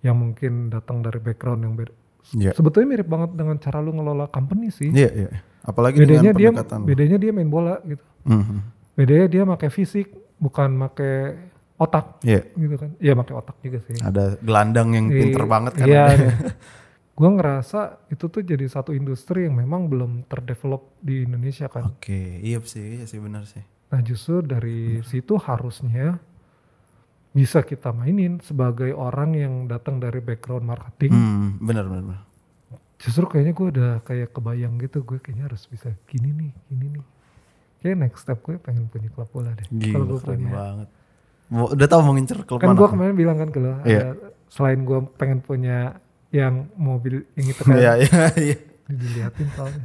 yang mungkin datang dari background yang beda. Iya. Sebetulnya mirip banget dengan cara lu ngelola company sih. Iya, iya. Apalagi bedanya dengan dia pendekatan. bedanya dia main bola gitu. Mhm. Bedanya dia pakai fisik bukan pakai otak Iya. gitu kan. Iya pakai otak juga sih. Ada gelandang yang pinter Iya, banget kan. Iya. ada. gue ngerasa itu tuh jadi satu industri yang memang belum terdevelop di Indonesia kan. Oke, iya sih, iya sih benar sih. Nah justru dari situ harusnya bisa kita mainin sebagai orang yang datang dari background marketing. Hmm, benar benar. Justru kayaknya gue udah kayak kebayang gitu, gue kayaknya harus bisa gini nih, gini nih. Kayak next step gue pengen punya klub bola deh. Kalau Gila, gue keren punya. banget. Udah tahu mau ngincer klub Kan mana? gue kemarin bilang kan ke lo, Iya. ada- selain gue pengen punya yang mobil yang itu kan, Iya, iya, iya. dilihatin soalnya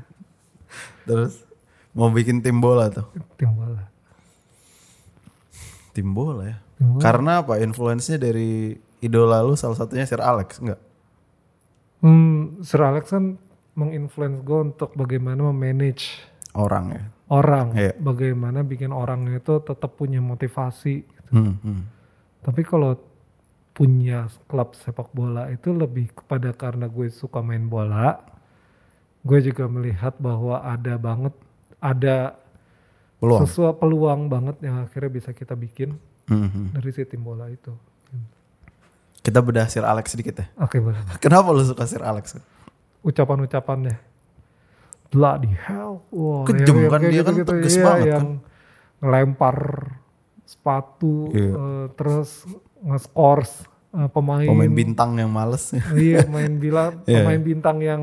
Terus mau bikin tim bola tuh. tim bola. Tim bola ya. Tim bola. Karena apa? Influence-nya dari idola lu salah satunya Sir Alex enggak? Hmm, Sir Alex kan menginfluence gue untuk bagaimana memanage Orang ya. orang, Iya. bagaimana bikin orang itu tetap punya motivasi. gitu. Hmm, hmm. Tapi kalau punya klub sepak bola itu lebih kepada karena gue suka main bola, gue juga melihat bahwa ada banget, ada Peluang. sesuatu peluang banget yang akhirnya bisa kita bikin Hmm, hmm. dari si tim bola itu. Kita bedah Sir Alex sedikit ya. Oke boleh. Kenapa lu suka Sir Alex? Ucapan-ucapannya, bloody hell, wah, Kejem kan, kayak dia kan gitu-gitu, tegas iya, banget yang ngelempar sepatu, Iya. eh, terus nge-scores eh, pemain, Pemain bintang yang males, iya main bila Iya. pemain bintang yang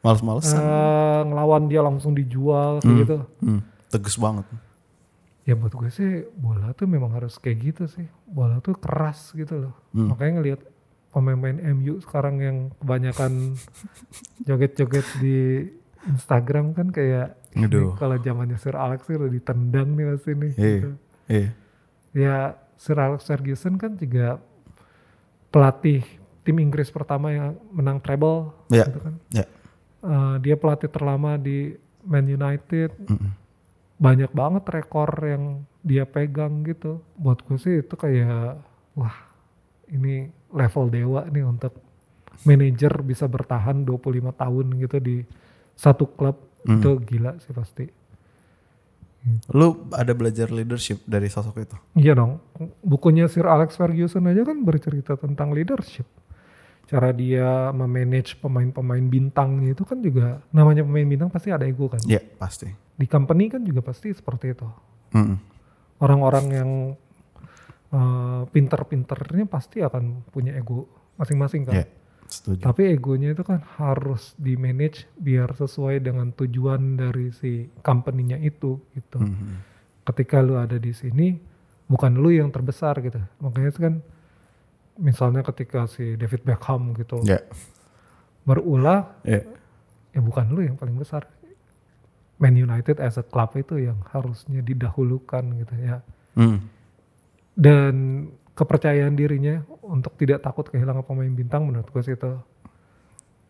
males-malesan. eh, ngelawan dia langsung dijual kayak gitu. Hmm, tegas banget. Ya buat gue sih bola tuh memang harus kayak gitu sih. Bola tuh keras gitu loh. Hmm. Makanya ngelihat pemain-pemain MU sekarang yang kebanyakan joget-joget di Instagram kan kayak kalau zamannya Sir Alex sih udah ditendang nih pasti nih. Iya. gitu. Iya. Ya Sir Alex Ferguson kan juga pelatih tim Inggris pertama yang menang treble Ya. gitu kan. Ya. Eh, dia pelatih terlama di Man United. Mm-mm. Banyak banget rekor yang dia pegang gitu. Buat gue sih itu kayak wah ini level dewa nih untuk manajer bisa bertahan 25 tahun gitu di satu klub Hmm. itu gila sih pasti. Lu ada belajar leadership dari sosok itu? Iya dong, bukunya Sir Alex Ferguson aja kan bercerita tentang leadership. Cara dia memanage pemain-pemain bintangnya itu kan juga namanya pemain bintang pasti ada ego kan. Iya, pasti. Di company kan juga pasti seperti itu. Mm-mm. Orang-orang yang eh, pinter-pinternya pasti akan punya ego masing-masing kan. Iya, setuju. Tapi egonya itu kan harus di manage biar sesuai dengan tujuan dari si company-nya itu gitu. Mhm. Ketika lu ada di sini bukan lu yang terbesar gitu. Makanya itu kan misalnya ketika si David Beckham gitu Ya. berulah Iya. ya bukan lu yang paling besar. Man United as a club itu yang harusnya didahulukan gitu ya. Mm. Dan kepercayaan dirinya untuk tidak takut kehilangan pemain bintang menurut gue sih itu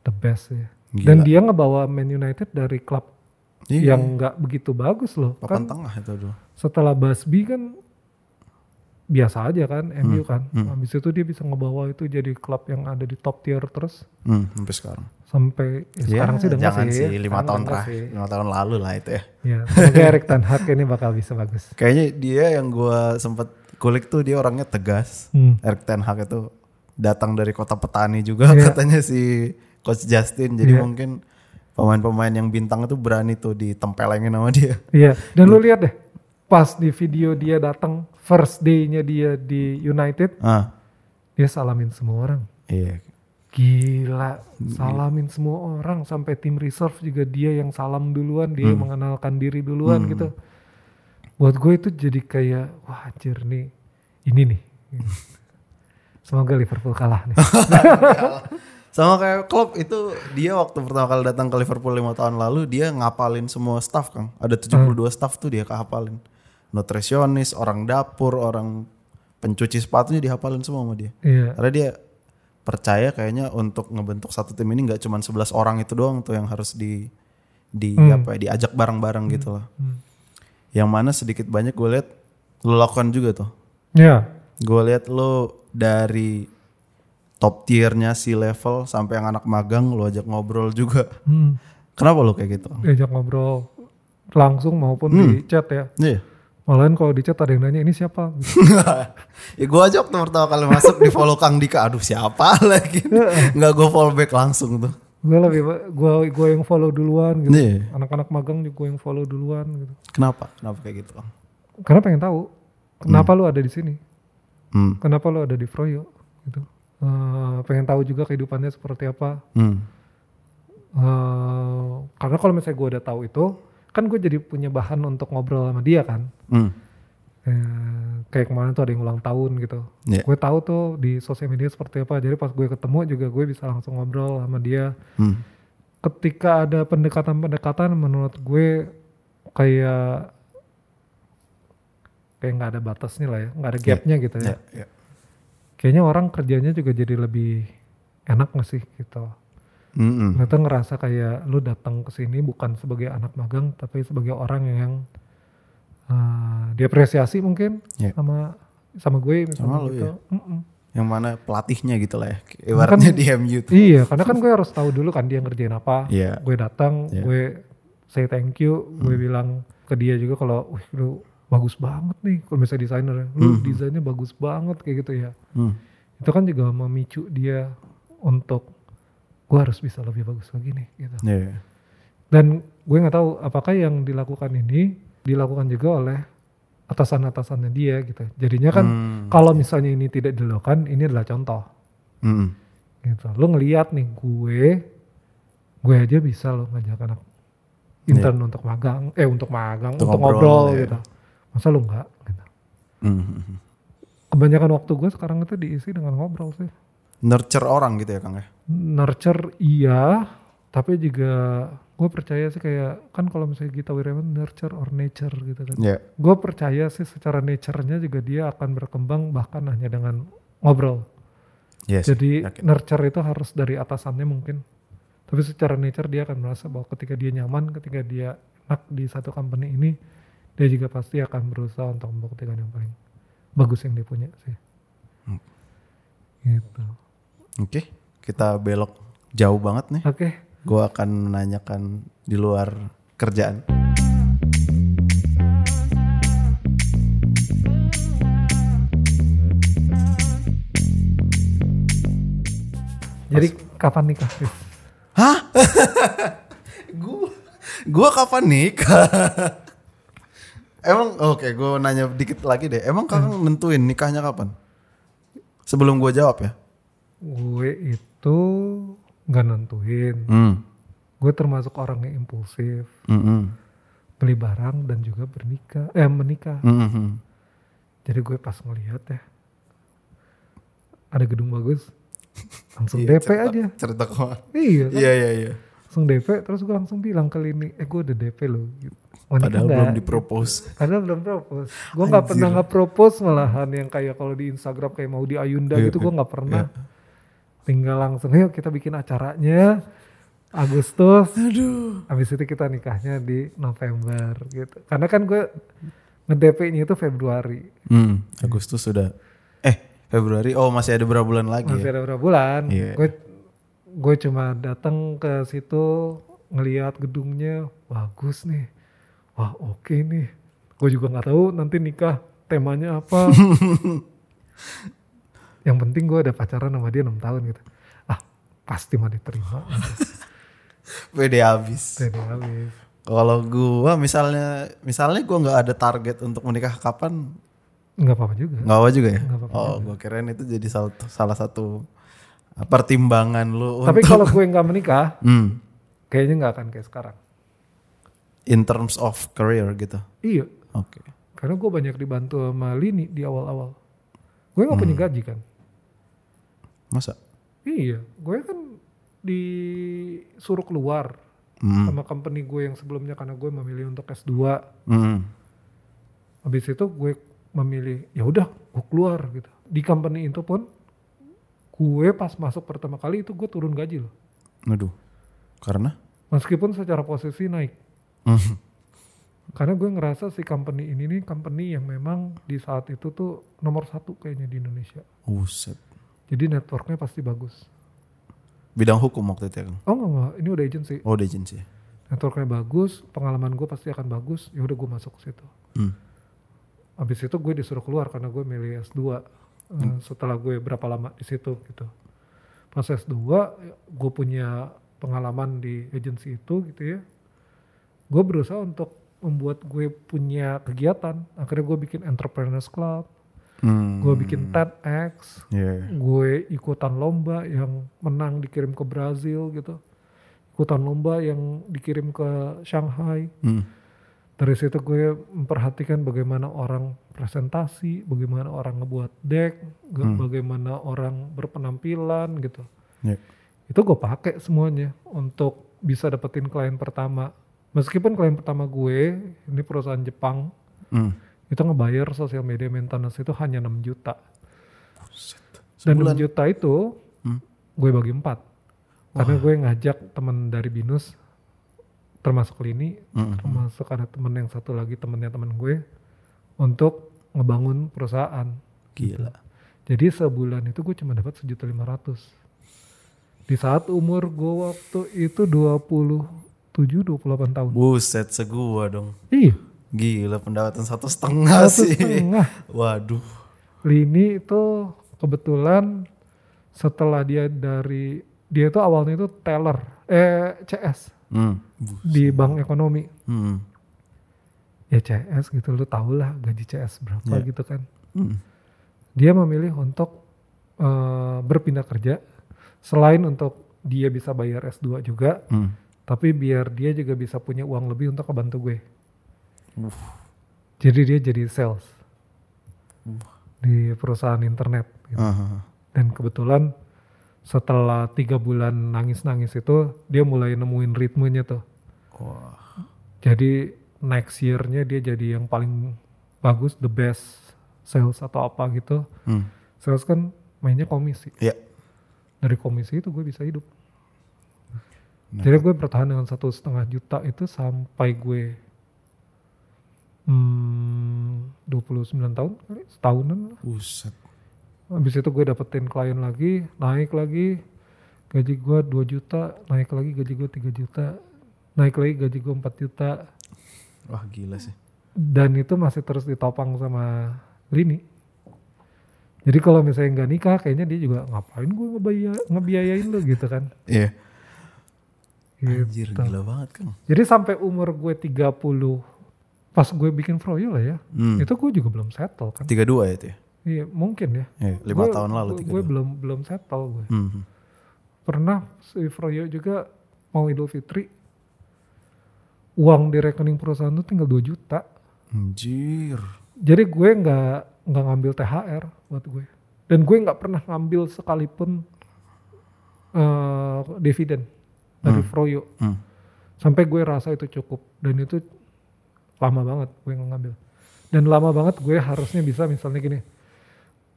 the best ya. Gila. Dan dia ngebawa Man United dari klub Iya. yang nggak begitu bagus loh. papan Kan tengah itu dulu. setelah Busby kan biasa aja kan MU kan. hmm. Habis itu dia bisa ngebawa itu jadi klub yang ada di top tier terus Hmm, sampai sekarang. sampai ya sekarang sih udah jangan sih. lima tahun terakhir, lima tahun lalu lah itu ya. Ya, semoga Erik Ten Hag ini bakal bisa bagus. Kayaknya dia yang gua sempet kulik tuh dia orangnya tegas. Hmm. Eric Ten Hag itu datang dari kota petani juga Iya. katanya si Coach Justin. Jadi Iya. mungkin pemain-pemain yang bintang itu berani tuh ditempelengin sama dia. Iya, dan lu lihat deh, pas di video dia datang first day-nya dia di United, Ah, dia salamin semua orang. iya. Gila, salamin semua orang sampai tim reserve juga dia yang salam duluan, dia yang mengenalkan diri duluan gitu. Buat gue itu jadi kayak wah anjir nih, ini nih. Semoga Liverpool kalah nih. Sama kayak Klopp itu dia waktu pertama kali datang ke Liverpool lima tahun lalu dia ngapalin semua staff Kang. Ada 72 staff tuh dia kehafalin. Nutrisionis, orang dapur, orang pencuci sepatunya dihafalin semua sama dia. Iya, Karena dia percaya kayaknya untuk ngebentuk satu tim ini nggak cuma 11 orang itu doang tuh yang harus di di apa ya, diajak bareng-bareng gitu loh. Hmm. Yang mana sedikit banyak gue lihat lo lakukan juga tuh. iya, Gue lihat lo dari top tiernya si level sampai yang anak magang lo ajak ngobrol juga. Hmm. Kenapa lo kayak gitu? diajak ngobrol langsung maupun di chat ya. Iya. Malahan kalau di chat ada yang nanya ini siapa? ya gue aja waktu pertama kali masuk di follow Kang Dika. Aduh siapa lagi? Nggak gue follow back langsung tuh. gue lebih gue gue yang follow duluan gitu. Iya. Anak-anak magang juga gue yang follow duluan gitu. Kenapa? Kenapa kayak gitu? Karena pengen tahu kenapa lu ada di sini, Hmm. kenapa lu ada di Froyo gitu. Eh, pengen tahu juga kehidupannya seperti apa. Hmm. Eh, karena kalau misalnya gue udah tahu itu, kan gue jadi punya bahan untuk ngobrol sama dia kan. Hmm. Eh, kayak kemarin tuh ada yang ulang tahun gitu. Iya. Gue tahu tuh di sosial media seperti apa. Jadi pas gue ketemu juga gue bisa langsung ngobrol sama dia. Hmm. Ketika ada pendekatan-pendekatan menurut gue kayak kayak nggak ada batasnya lah ya, nggak ada gapnya gitu ya. Ya, ya. Kayaknya orang kerjanya juga jadi lebih enak gak sih gitu. Mm-mm. Ternyata ngerasa kayak lu datang ke sini bukan sebagai anak magang tapi sebagai orang yang uh, diapresiasi mungkin Ya. sama sama gue misalnya Sama lu, gitu. ya. Mm-mm. Yang mana pelatihnya gitu lah ya. Ibaratnya di MU tuh. Iya, karena kan gue harus tahu dulu kan dia ngerjain apa. Iya. Gue datang, Iya. gue say thank you, gue bilang ke dia juga kalau, wih lu bagus banget nih. Kalau misalnya desainer, lu desainnya bagus banget kayak gitu ya. Hmm. Itu kan juga memicu dia untuk gue harus bisa lebih bagus lagi nih gitu. Iya. Dan gue nggak tahu apakah yang dilakukan ini dilakukan juga oleh atasan-atasannya dia gitu. Jadinya kan Hmm. kalau misalnya ini tidak dilakukan, ini adalah contoh Mm-mm. gitu. Lo ngeliat nih gue, gue aja bisa lo ngajak anak intern untuk magang, eh untuk magang, Untuk untuk, ngobrol, ngobrol, ya. gitu. Masa lo nggak? Gitu. Mhm. Kebanyakan waktu gue sekarang itu diisi dengan ngobrol sih. Nurture orang gitu ya Kang ya. Nurture iya, tapi juga gue percaya sih kayak kan kalau misalnya Gita Wirjawan nurture or nature gitu kan. Ya. Gue percaya sih secara nature-nya juga dia akan berkembang bahkan hanya dengan ngobrol. Yes. Jadi yakin. nurture itu harus dari atasannya mungkin. Tapi secara nature dia akan merasa bahwa ketika dia nyaman, ketika dia enak di satu company ini, dia juga pasti akan berusaha untuk membuktikan yang paling bagus yang dia punya sih. Hmm. Gitu. Oke, kita belok jauh banget nih. Oke, Gue akan menanyakan di luar kerjaan. jadi kapan nikah? Hah? gua gua kapan nikah? Emang oke, gue nanya dikit lagi deh. Emang kakak nentuin nikahnya kapan? Sebelum gue jawab ya. Gue itu nggak nentuin. Hmm. Gue termasuk orang yang impulsif, Mm-mm. beli barang dan juga bernikah, eh menikah. Mm-mm. Jadi gue pas ngeliat ya, ada gedung bagus, langsung Iya, DP cerita- aja. Cerita ke mana? Iya, kan? Iya iya iya. langsung DP. Terus gue langsung bilang ke Lini, eh gue udah DP loh. Gitu. Nikah Padahal nggak? belum dipropose. Padahal belum propose. Gue nggak Anjir. pernah nggak propose malahan yang kayak kalau di Instagram kayak mau di Ayunda Iya, gitu gue iya, nggak pernah. Tinggal langsung, yuk kita bikin acaranya Agustus. Aduh. Habis itu kita nikahnya di November gitu. Karena kan gue nge-DP-nya itu Februari. Hmm. Agustus sudah. Eh Februari. Oh masih ada berapa bulan lagi Masih ya? ada beberapa bulan. Iya. Gue gue cuma datang ke situ ngelihat gedungnya bagus nih. Wah oke nih. Gue juga nggak tahu nanti nikah temanya apa. Yang penting gue ada pacaran sama dia 6 tahun gitu. Ah pasti mah diterima. Pede habis. Jadi habis. Kalau gua misalnya misalnya gua nggak ada target untuk menikah kapan Nggak apa-apa juga. nggak apa juga ya? Nggak apa-apa oh, gua kirain itu jadi salah, salah satu pertimbangan lu Tapi untuk kalau gue nggak menikah, Hmm. kayaknya nggak akan kayak sekarang. in terms of career gitu. Iya, Oke. karena gue banyak dibantu sama Lini di awal-awal. Gue nggak punya gaji kan. Masa? Iya, gue kan disuruh keluar Hmm. sama company gue yang sebelumnya karena gue memilih untuk S2. Hmm. Habis itu gue memilih ya udah gue keluar gitu. Di company itu pun gue pas masuk pertama kali itu gue turun gaji loh. Aduh. Karena? Meskipun secara posisi naik. Hmm. Karena gue ngerasa si company ini nih company yang memang di saat itu tuh nomor satu kayaknya di Indonesia. Buset. Jadi networknya pasti bagus. Bidang hukum waktu itu ya Kang? Oh enggak, enggak. ini udah agency. Oh, di agency. Networknya bagus, pengalaman gue pasti akan bagus. Ya udah gue masuk ke situ. Hmm. Habis itu gue disuruh keluar karena gue milih S2 eh, setelah gue berapa lama di situ gitu. Pas S2 gue punya pengalaman di agensi itu gitu ya. Gue berusaha untuk membuat gue punya kegiatan. Akhirnya gue bikin Entrepreneurs Club, Hmm. gue bikin TEDx, Iya. gue ikutan lomba yang menang dikirim ke Brazil gitu. Ikutan lomba yang dikirim ke Shanghai. Hmm. Dari situ gue memperhatikan bagaimana orang presentasi, bagaimana orang ngebuat deck, ge- bagaimana orang berpenampilan gitu. Iya. Itu gue pakai semuanya untuk bisa dapetin klien pertama. Meskipun klien pertama gue, ini perusahaan Jepang, Hmm. Itu ngebayar sosial media maintenance itu hanya 6 juta. Dan 6 juta itu Hmm. gue bagi empat. Karena gue ngajak teman dari Binus, termasuk Lini, Hmm. termasuk ada temen yang satu lagi temennya temen gue, untuk ngebangun perusahaan. Gila. Jadi sebulan itu gue cuma dapat sejuta lima ratus. Di saat umur gue waktu itu 27, 28 tahun. Buset segua dong. Iya, Gila pendapatan satu setengah satu sih. setengah. Waduh. Lini itu kebetulan setelah dia dari dia itu awalnya itu teller eh CS Hmm. Di bank ekonomi Hmm. ya CS gitu lu tau lah gaji CS berapa Ya. gitu kan Hmm. dia memilih untuk eh, berpindah kerja selain untuk dia bisa bayar S2 juga Hmm. tapi biar dia juga bisa punya uang lebih untuk kebantu gue Uh. jadi dia jadi sales di perusahaan internet gitu. Ah. dan kebetulan setelah tiga bulan nangis-nangis itu dia mulai nemuin ritmenya tuh Wah. Jadi next year-nya dia jadi yang paling bagus, the best sales atau apa gitu. Hmm. Sales kan mainnya komisi. Iya. Dari komisi itu gue bisa hidup. Nah. Jadi gue bertahan dengan satu setengah juta itu sampai gue hmm, 29 tahun, kali, setahunan lah. Buset. Habis itu gue dapetin klien lagi, naik lagi, gaji gue 2 juta, naik lagi gaji gue 3 juta, naik lagi gaji gue 4 juta, Wah gila sih. dan itu masih terus ditopang sama Lini. Jadi kalau misalnya nggak nikah, kayaknya dia juga ngapain gue ngebaya, ngebiayain lo gitu kan. Iya. Gitu. Anjir gila banget kan. Jadi sampai umur gue 30, pas gue bikin Froyo lah ya, Hmm. itu gue juga belum settle kan. 32 ya itu ya? Iya mungkin ya. Iya, lima Gue- tahun lalu gue- 32. Gue belum belum settle gue. Hmm. Pernah si Froyo juga mau Idul Fitri, uang di rekening perusahaan tuh tinggal 2 juta. Anjir. Jadi gue nggak nggak ngambil THR buat gue. Dan gue nggak pernah ngambil sekalipun eh dividen dari Froyo. Hmm. Sampai gue rasa itu cukup. Dan itu lama banget gue ngambil. Dan lama banget gue harusnya bisa misalnya gini.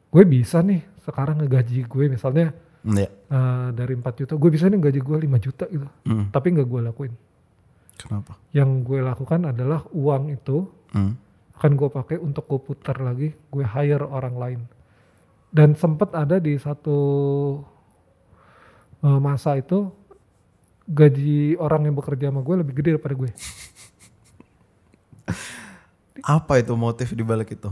Gue bisa nih sekarang ngegaji gue misalnya Iya. eh, dari 4 juta. Gue bisa nih gaji gue 5 juta gitu. Hmm. Tapi nggak gue lakuin. Kenapa? Yang gue lakukan adalah uang itu Hmm. akan gue pakai untuk gue putar lagi, gue hire orang lain. Dan sempet ada di satu eh, masa itu gaji orang yang bekerja sama gue lebih gede daripada gue. Apa itu motif di balik itu?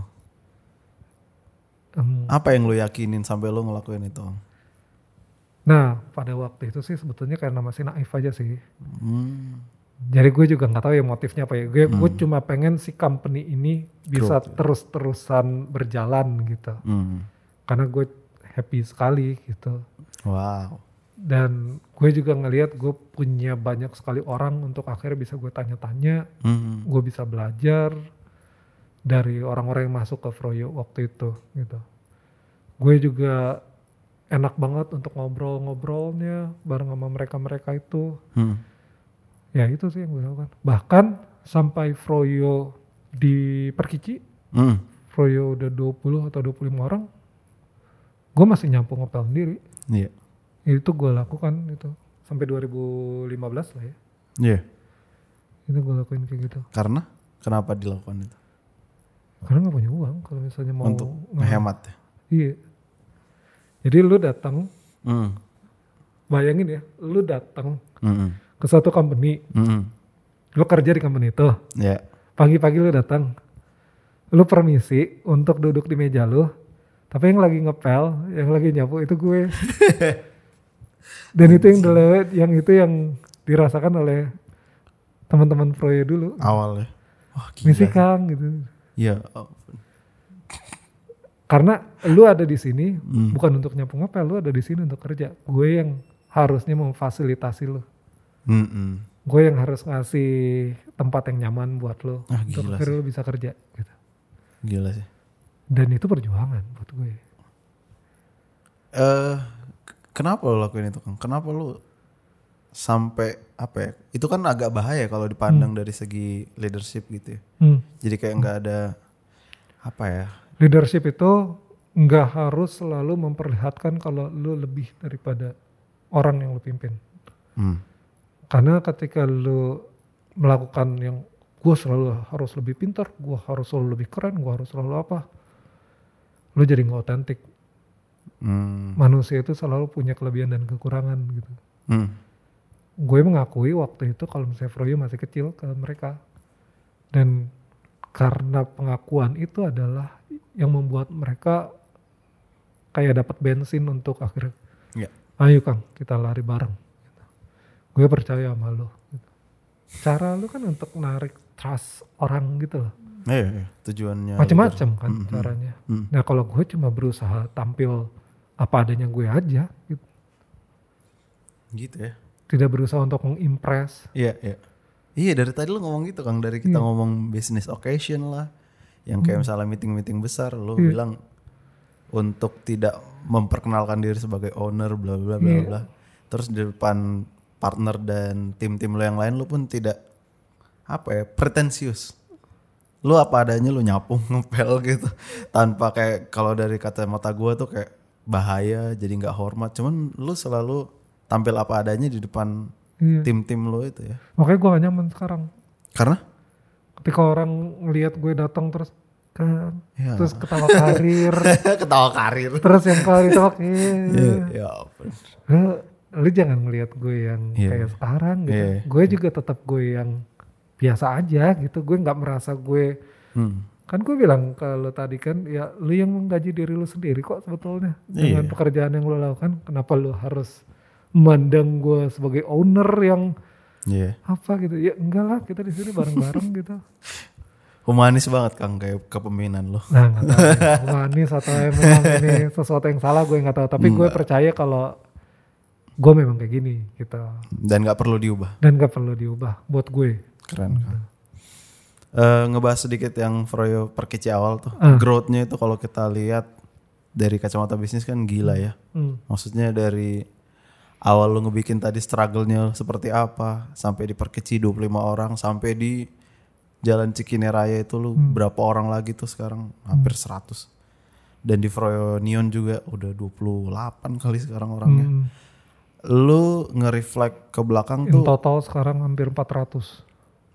Em, Apa yang lu yakinin sampai lu ngelakuin itu? nah pada waktu itu sih sebetulnya karena masih naif aja sih. Hmm. Jadi gue juga nggak tahu ya motifnya apa ya. Gue gue cuma pengen si company ini bisa terus-terusan berjalan gitu. Hmm. Karena gue happy sekali gitu. Wow. dan gue juga ngelihat gue punya banyak sekali orang untuk akhirnya bisa gue tanya-tanya Hmm. gue bisa belajar dari orang-orang yang masuk ke Froyo waktu itu gitu gue juga enak banget untuk ngobrol-ngobrolnya bareng sama mereka-mereka itu Hmm. ya itu sih yang gue lakukan bahkan sampai Froyo di Perkici Hmm. Froyo udah 20 atau 25 orang gue masih nyampung ngepel sendiri Iya. itu gue lakukan itu sampai 2015 lah ya Iya. itu gue lakuin kayak gitu Karena kenapa dilakukan itu? Karena nggak punya uang kalau misalnya mau Untuk menghemat ya. iya jadi lu datang Hmm. bayangin ya lu datang Hmm. ke satu company Hmm. lu kerja di company itu Ya. pagi-pagi lu datang lu permisi untuk duduk di meja lu tapi yang lagi ngepel yang lagi nyapu itu gue dan itu yang dulu yang itu yang dirasakan oleh teman-teman Proyo dulu Awal ya. Wah gila. misi kang gitu Ampun. karena lu ada di sini Hmm. bukan untuk nyapu ngepel lu ada di sini untuk kerja gue yang harusnya memfasilitasi lu Hmm, hmm. gue yang harus ngasih tempat yang nyaman buat lu Ah, untuk akhirnya lu bisa kerja gitu Gila sih. dan itu perjuangan buat gue Eh, k- kenapa lo lakuin itu Kang? Kenapa lu sampai apa ya? Itu kan agak bahaya kalau dipandang dari segi leadership gitu ya. Hmm. Jadi kayak nggak ada apa ya? leadership itu nggak harus selalu memperlihatkan kalau lu lebih daripada orang yang lu pimpin Hmm. karena ketika lu melakukan yang gue selalu harus lebih pintar gue harus selalu lebih keren gue harus selalu apa lu jadi nggak otentik Hmm. manusia itu selalu punya kelebihan dan kekurangan gitu Hmm. Gue mengakui waktu itu kalau misalnya Froyo masih kecil ke mereka dan karena pengakuan itu adalah yang membuat mereka kayak dapat bensin untuk akhirnya Ya. ayo Kang kita lari bareng gitu. gue percaya sama lo gitu. cara lu kan untuk narik trust orang gitu loh Iya, iya. tujuannya macam-macam kan Hmm, hmm. caranya Hmm. nah kalau gue cuma berusaha tampil apa adanya gue aja gitu. Gitu ya. Tidak berusaha untuk mengimpress Iya, iya. Iya dari tadi lu ngomong gitu Kang dari kita ngomong business occasion lah, yang kayak misalnya meeting-meeting besar, lu Iya. bilang untuk tidak memperkenalkan diri sebagai owner, bla bla bla Iya. bla. Terus di depan partner dan tim-tim lo yang lain lu pun tidak apa ya pretensius lu apa adanya lu nyapu ngepel gitu tanpa kayak kalau dari kacamata gue tuh kayak bahaya jadi nggak hormat cuman lu selalu tampil apa adanya di depan Iya. tim-tim lu itu ya Makanya gue gak nyaman sekarang. karena Ketika orang ngelihat gue datang terus kan, Ya. terus ketawa karir, ketawa karir terus yang kalau ditolak, iya. ya, ya. Lu, lu jangan ngelihat gue yang Iya. kayak sekarang gitu. Iya. Gue juga tetap gue yang biasa aja gitu. Gue nggak merasa gue Hmm. kan gue bilang kalau tadi kan ya lu yang menggaji diri lu sendiri kok sebetulnya dengan Iya. pekerjaan yang lu lakukan kenapa lu harus memandang gue sebagai owner yang Iya. apa gitu. Ya enggak lah kita di sini bareng-bareng gitu. Humanis banget kang kayak kepemimpinan lo. Nah nggak tahu ya, humanis atau memang ini sesuatu yang salah gue nggak tahu. Tapi gue percaya kalau gue memang kayak gini gitu. Dan nggak perlu diubah. Dan gak perlu diubah buat gue. Keren kang. Eh, ngebahas sedikit yang Froyo perkeci awal tuh. Ah. growth-nya itu kalau kita lihat dari kacamata bisnis kan gila ya. Hmm. Maksudnya dari awal lu ngebikin tadi struggle-nya seperti apa sampai di Perkeci 25 orang sampai di Jalan Cikini Raya itu lu berapa orang lagi tuh sekarang hampir 100. Dan di Froyo Neon juga udah 28 kali sekarang orangnya. Hmm. Lu nge-reflect ke belakang in tuh total sekarang hampir 400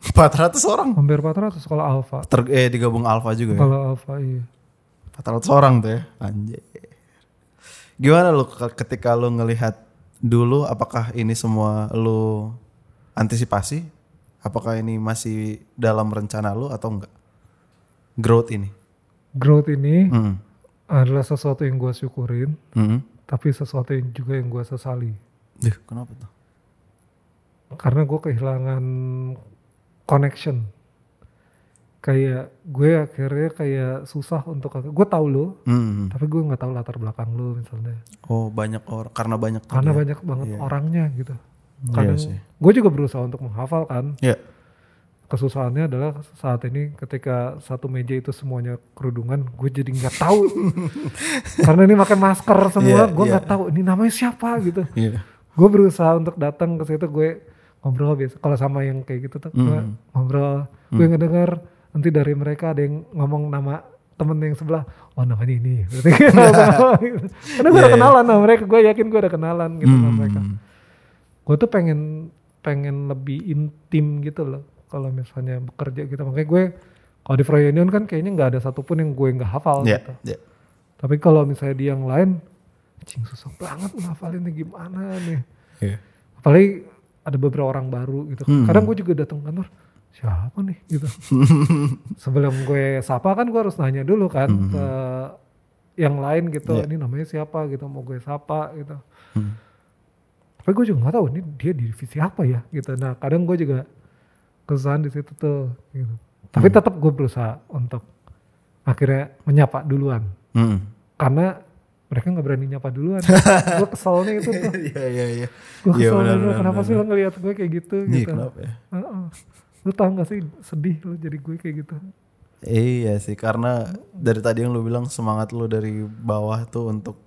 400 orang. hampir 400 kalau alpha Ter eh digabung Alpha juga ya. kalau alpha iya 400 orang tuh ya. Anjir. Gimana lu ke- ketika lu ngelihat dulu apakah ini semua lu antisipasi? Apakah ini masih dalam rencana lu atau enggak? Growth ini. growth ini Hmm. adalah sesuatu yang gue syukurin Hmm. tapi sesuatu yang juga yang gue sesali Duh, kenapa tuh? karena gue kehilangan connection kayak gue akhirnya kayak susah untuk gue tahu lo Hmm. tapi gue nggak tahu latar belakang lo misalnya Oh, banyak orang karena banyak karena ya? banyak banget orangnya gitu Iya kadang sih. gue juga berusaha untuk menghafal kan Ya. kesusahannya adalah saat ini ketika satu meja itu semuanya kerudungan gue jadi nggak tahu karena ini pakai masker semua Iya, gue iya. nggak tahu ini namanya siapa gitu Iya. gue berusaha untuk datang ke situ gue ngobrol biasa kalau sama yang kayak gitu tuh gue Hmm. ngobrol gue ngedengar nanti dari mereka ada yang ngomong nama temen yang sebelah oh namanya ini. Berarti karena gue Iya, udah kenalan sama mereka. Gue yakin gue udah kenalan gitu sama Hmm. mereka. Gue tuh pengen pengen lebih intim gitu loh kalau misalnya bekerja gitu. Makanya gue kalau di Froyonion kan kayaknya nggak ada satupun yang gue nggak hafal Ya, gitu. ya. tapi kalau misalnya di yang lain cing susah banget ngafalinnya gimana nih? Iya. apalagi ada beberapa orang baru gitu Hmm. kadang gue juga datang kantor siapa nih gitu sebelum gue sapa kan gue harus nanya dulu kan Hmm. ke yang lain gitu Iya. ini namanya siapa gitu mau gue sapa gitu Hmm. tapi gue juga nggak tahu ini dia di divisi apa ya gitu nah kadang gue juga kesusahan di situ tuh gitu. tapi Hmm. tetap gue berusaha untuk akhirnya menyapa duluan Hmm. karena mereka nggak berani nyapa duluan gue keselnya itu tuh Iya, iya, iya. gue Iya, kesel dulu benar, kenapa sih lo ngeliat gue kayak gitu Iya, gitu kenapa ya? Heeh. Lu tau gak sih sedih lu jadi gue kayak gitu Iya sih karena dari tadi yang lu bilang semangat lu dari bawah tuh untuk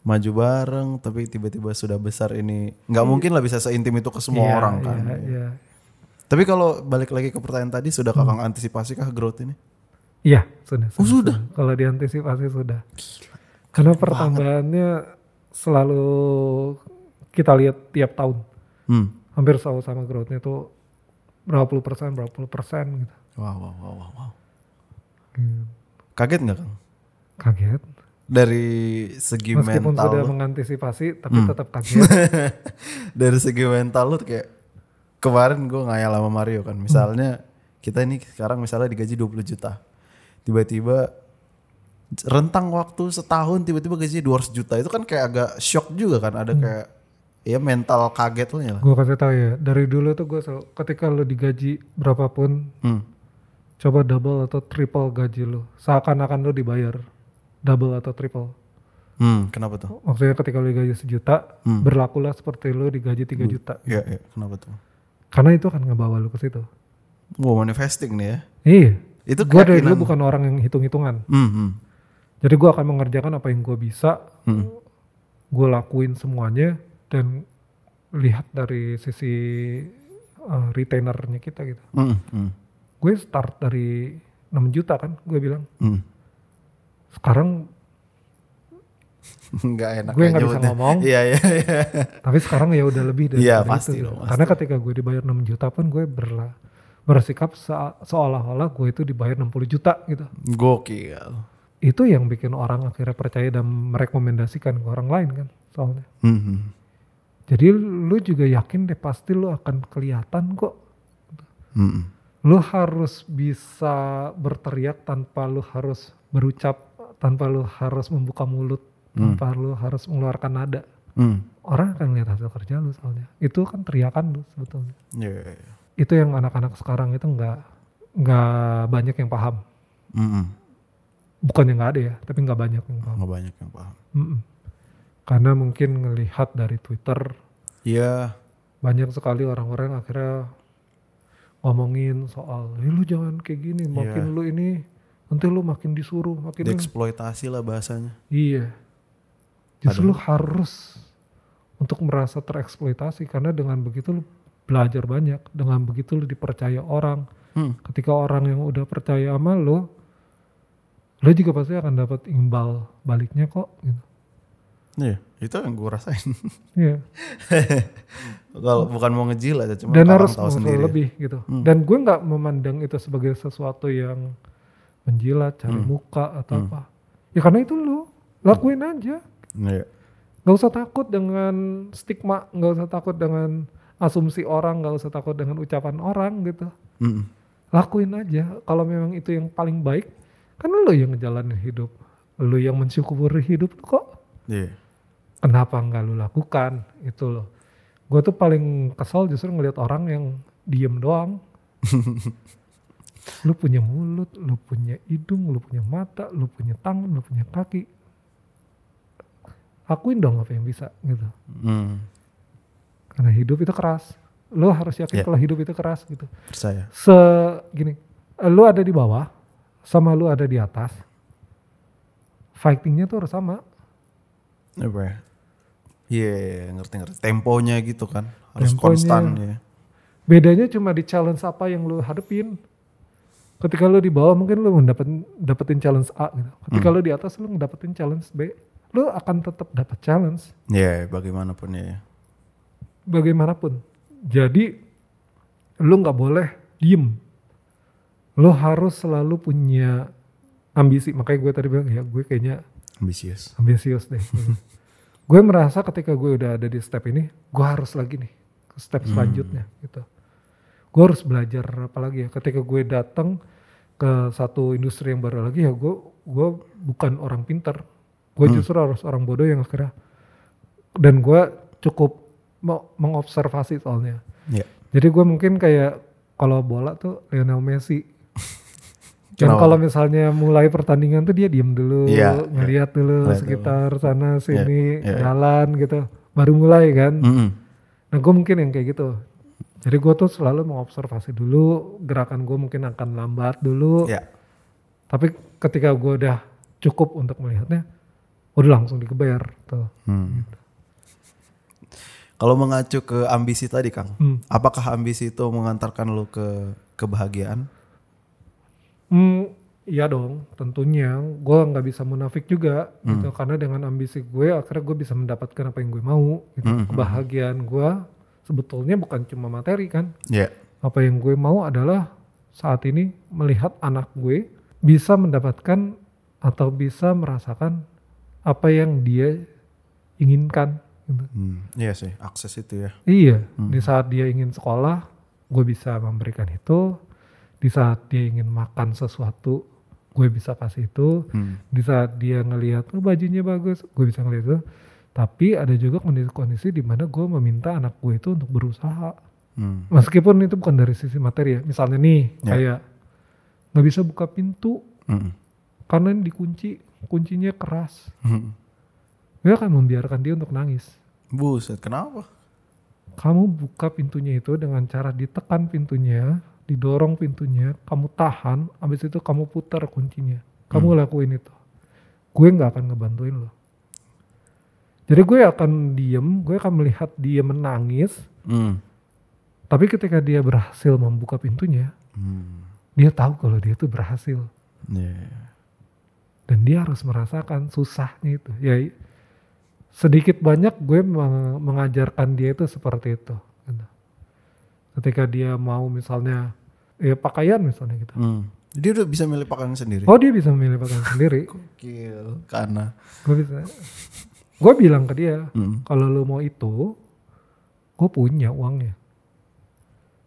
maju bareng tapi tiba-tiba sudah besar ini nggak mungkin lah bisa seintim itu ke semua Iya, orang kan. iya, iya. Tapi kalau balik lagi ke pertanyaan tadi sudah kakang antisipasi kah growth ini? Iya, sudah. Oh, sudah? Kalau diantisipasi sudah. Karena pertambahannya selalu kita lihat tiap tahun. Hmm. Hampir selalu sama growth-nya itu berapa puluh persen, berapa puluh persen gitu. Wow, wow, wow, wow, wow. Hmm. Kaget nggak kang? Kaget. Dari segi Meskipun mental, sudah lu- mengantisipasi, tapi Hmm. tetap kaget. dari segi mental lu kayak kemarin gue ngayal sama Mario kan misalnya kita ini sekarang misalnya digaji 20 juta tiba-tiba rentang waktu setahun tiba-tiba gaji 200 juta itu kan kayak agak shock juga kan ada kayak ya mental kaget lu ya gue kasih tahu ya, dari dulu tuh gue selalu, ketika lo digaji berapapun, hmm. coba double atau triple gaji lo. Seakan-akan lo dibayar double atau triple. hmm kenapa tuh Maksudnya ketika lo digaji sejuta, Hmm. berlakulah seperti lo digaji 3 juta. ya, ya kenapa tuh Karena itu akan ngebawa lo ke situ. wow manifesting nih ya Iya. itu Gue dari dulu bukan orang yang hitung-hitungan. hmm, hmm. Jadi gue akan mengerjakan apa yang gue bisa. Hmm. Gue lakuin semuanya dan lihat dari sisi eh, retainernya kita gitu. Mm, mm, Gue start dari 6 juta kan, gue bilang. mm. Sekarang, Nggak enak Gue ya nggak bisa ngomong. Iya iya iya. tapi sekarang ya udah lebih dari Iya, dari pasti itu. dong, gitu. pasti Karena ketika gue dibayar 6 juta pun gue berla, bersikap se- seolah-olah gue itu dibayar 60 juta gitu. Gokil. Itu yang bikin orang akhirnya percaya dan merekomendasikan ke orang lain kan soalnya. Mhm. Jadi lu juga yakin deh pasti lu akan kelihatan kok. Mm, Lu harus bisa berteriak tanpa lu harus berucap, tanpa lu harus membuka mulut, tanpa lu harus mengeluarkan nada. mm. Orang akan lihat hasil kerja lu soalnya. Itu kan teriakan lu sebetulnya. Iya, iya, iya. Itu yang anak-anak sekarang itu nggak nggak banyak yang paham. Mm-mm. Bukan yang nggak ada ya, tapi nggak banyak yang paham. Nggak banyak yang paham. Mm-mm. Karena mungkin ngelihat dari Twitter Iya. banyak sekali orang-orang akhirnya ngomongin soal, "Eh, lu jangan kayak gini, makin Iya. lu ini nanti lu makin disuruh, makin lu-" Dieksploitasi lah bahasanya. Iya. Justru lu harus untuk merasa tereksploitasi karena dengan begitu lu belajar banyak, dengan begitu lu dipercaya orang. Hmm. Ketika orang yang udah percaya sama lu, lu juga pasti akan dapat imbal baliknya kok. Gitu. Iya, itu yang gue rasain. Iya. Kalau bukan mau ngejilat ya, cuma Dan harus tahu sendiri. lebih gitu. Dan gue nggak memandang itu sebagai sesuatu yang menjilat, cari Hmm. muka atau apa. Ya karena itu lu lakuin aja. Iya. Gak usah takut dengan stigma, gak usah takut dengan asumsi orang, gak usah takut dengan ucapan orang gitu. Mm-mm. Lakuin aja. Kalau memang itu yang paling baik, kan lo yang ngejalanin hidup. Lo yang mensyukuri hidup kok. Iya. Kenapa nggak lo lakukan? Itu loh. Gue tuh paling kesel justru ngelihat orang yang diem doang. lu punya mulut, lu punya hidung, lu punya mata, lu punya tangan, lu punya kaki. Lakuin dong apa yang bisa gitu. Mm. Karena hidup itu keras. Lo harus yakin Iya. kalau hidup itu keras gitu. Percaya. Se gini, lo ada di bawah sama lo ada di atas. Fightingnya tuh harus sama. Ya? Iya, ngerti-ngerti. Temponya gitu kan. Harus Temponya. konstan ya. Bedanya cuma di challenge apa yang lo hadepin. Ketika lo di bawah mungkin lo mendapetin dapetin challenge A gitu. Ketika lo di atas lo ngedapetin challenge B, lo akan tetap dapat challenge Iya, bagaimanapun ya. bagaimanapun. Jadi lo nggak boleh diem. Lo harus selalu punya ambisi. Makanya gue tadi bilang ya gue kayaknya Ambisius. ambisius deh. gue merasa ketika gue udah ada di step ini, gue harus lagi nih ke step selanjutnya gitu. Gue harus belajar apa lagi ya. Ketika gue datang ke satu industri yang baru lagi ya gue gue bukan orang pintar. Gue justru harus orang bodoh yang akhirnya dan gue cukup mau mengobservasi soalnya. Iya. Jadi gue mungkin kayak kalau bola tuh Lionel Messi. Dan Kenapa? kalau misalnya mulai pertandingan tuh dia diem dulu, Iya, ngeliat dulu sekitar sana sini, iya, iya. jalan gitu. Baru mulai kan. Mm-mm. Nah gue mungkin yang kayak gitu. Jadi gue tuh selalu mengobservasi dulu, gerakan gue mungkin akan lambat dulu. Iya. Tapi ketika gue udah cukup untuk melihatnya, udah langsung dikebayar tuh. Hmm. Kalau mengacu ke ambisi tadi, Kang. Hmm. Apakah ambisi itu mengantarkan lu ke kebahagiaan? Hmm, iya dong, tentunya. Gue nggak bisa munafik juga, Hmm. gitu. Karena dengan ambisi gue, akhirnya gue bisa mendapatkan apa yang gue mau. Gitu. Hmm, hmm, Kebahagiaan gue sebetulnya bukan cuma materi kan. Iya. Apa yang gue mau adalah saat ini melihat anak gue bisa mendapatkan atau bisa merasakan apa yang dia inginkan. Gitu. Hmm. Iya sih, akses itu ya. Iya, di saat dia ingin sekolah, gue bisa memberikan itu. Di saat dia ingin makan sesuatu, gue bisa kasih itu. Hmm. Di saat dia ngelihat, oh bajunya bagus, gue bisa ngelihat itu. Tapi ada juga kondisi-kondisi di mana gue meminta anak gue itu untuk berusaha. Hmm. Meskipun itu bukan dari sisi materi ya. Misalnya nih, Ya. kayak nggak bisa buka pintu Mm-mm. karena ini dikunci, kuncinya keras. Mm. Gue akan membiarkan dia untuk nangis. Buset, kenapa? kamu buka pintunya itu dengan cara ditekan pintunya, didorong pintunya, kamu tahan, habis itu kamu putar kuncinya. Kamu lakuin itu. Gue nggak akan ngebantuin lo. Jadi gue akan diem, gue akan melihat dia menangis, Hmm. Tapi ketika dia berhasil membuka pintunya, Hmm. dia tahu kalau dia tuh berhasil. Yeah. Dan dia harus merasakan susahnya itu. Ya sedikit banyak gue meng- mengajarkan dia itu seperti itu. gitu. Ketika dia mau misalnya, ya pakaian misalnya gitu. Hmm. Dia udah bisa milih pakaian sendiri. Oh dia bisa memilih pakaian sendiri. Gokil. Karena. Gue bisa. Gue bilang ke dia, Hmm. kalau lu mau itu, gue punya uangnya.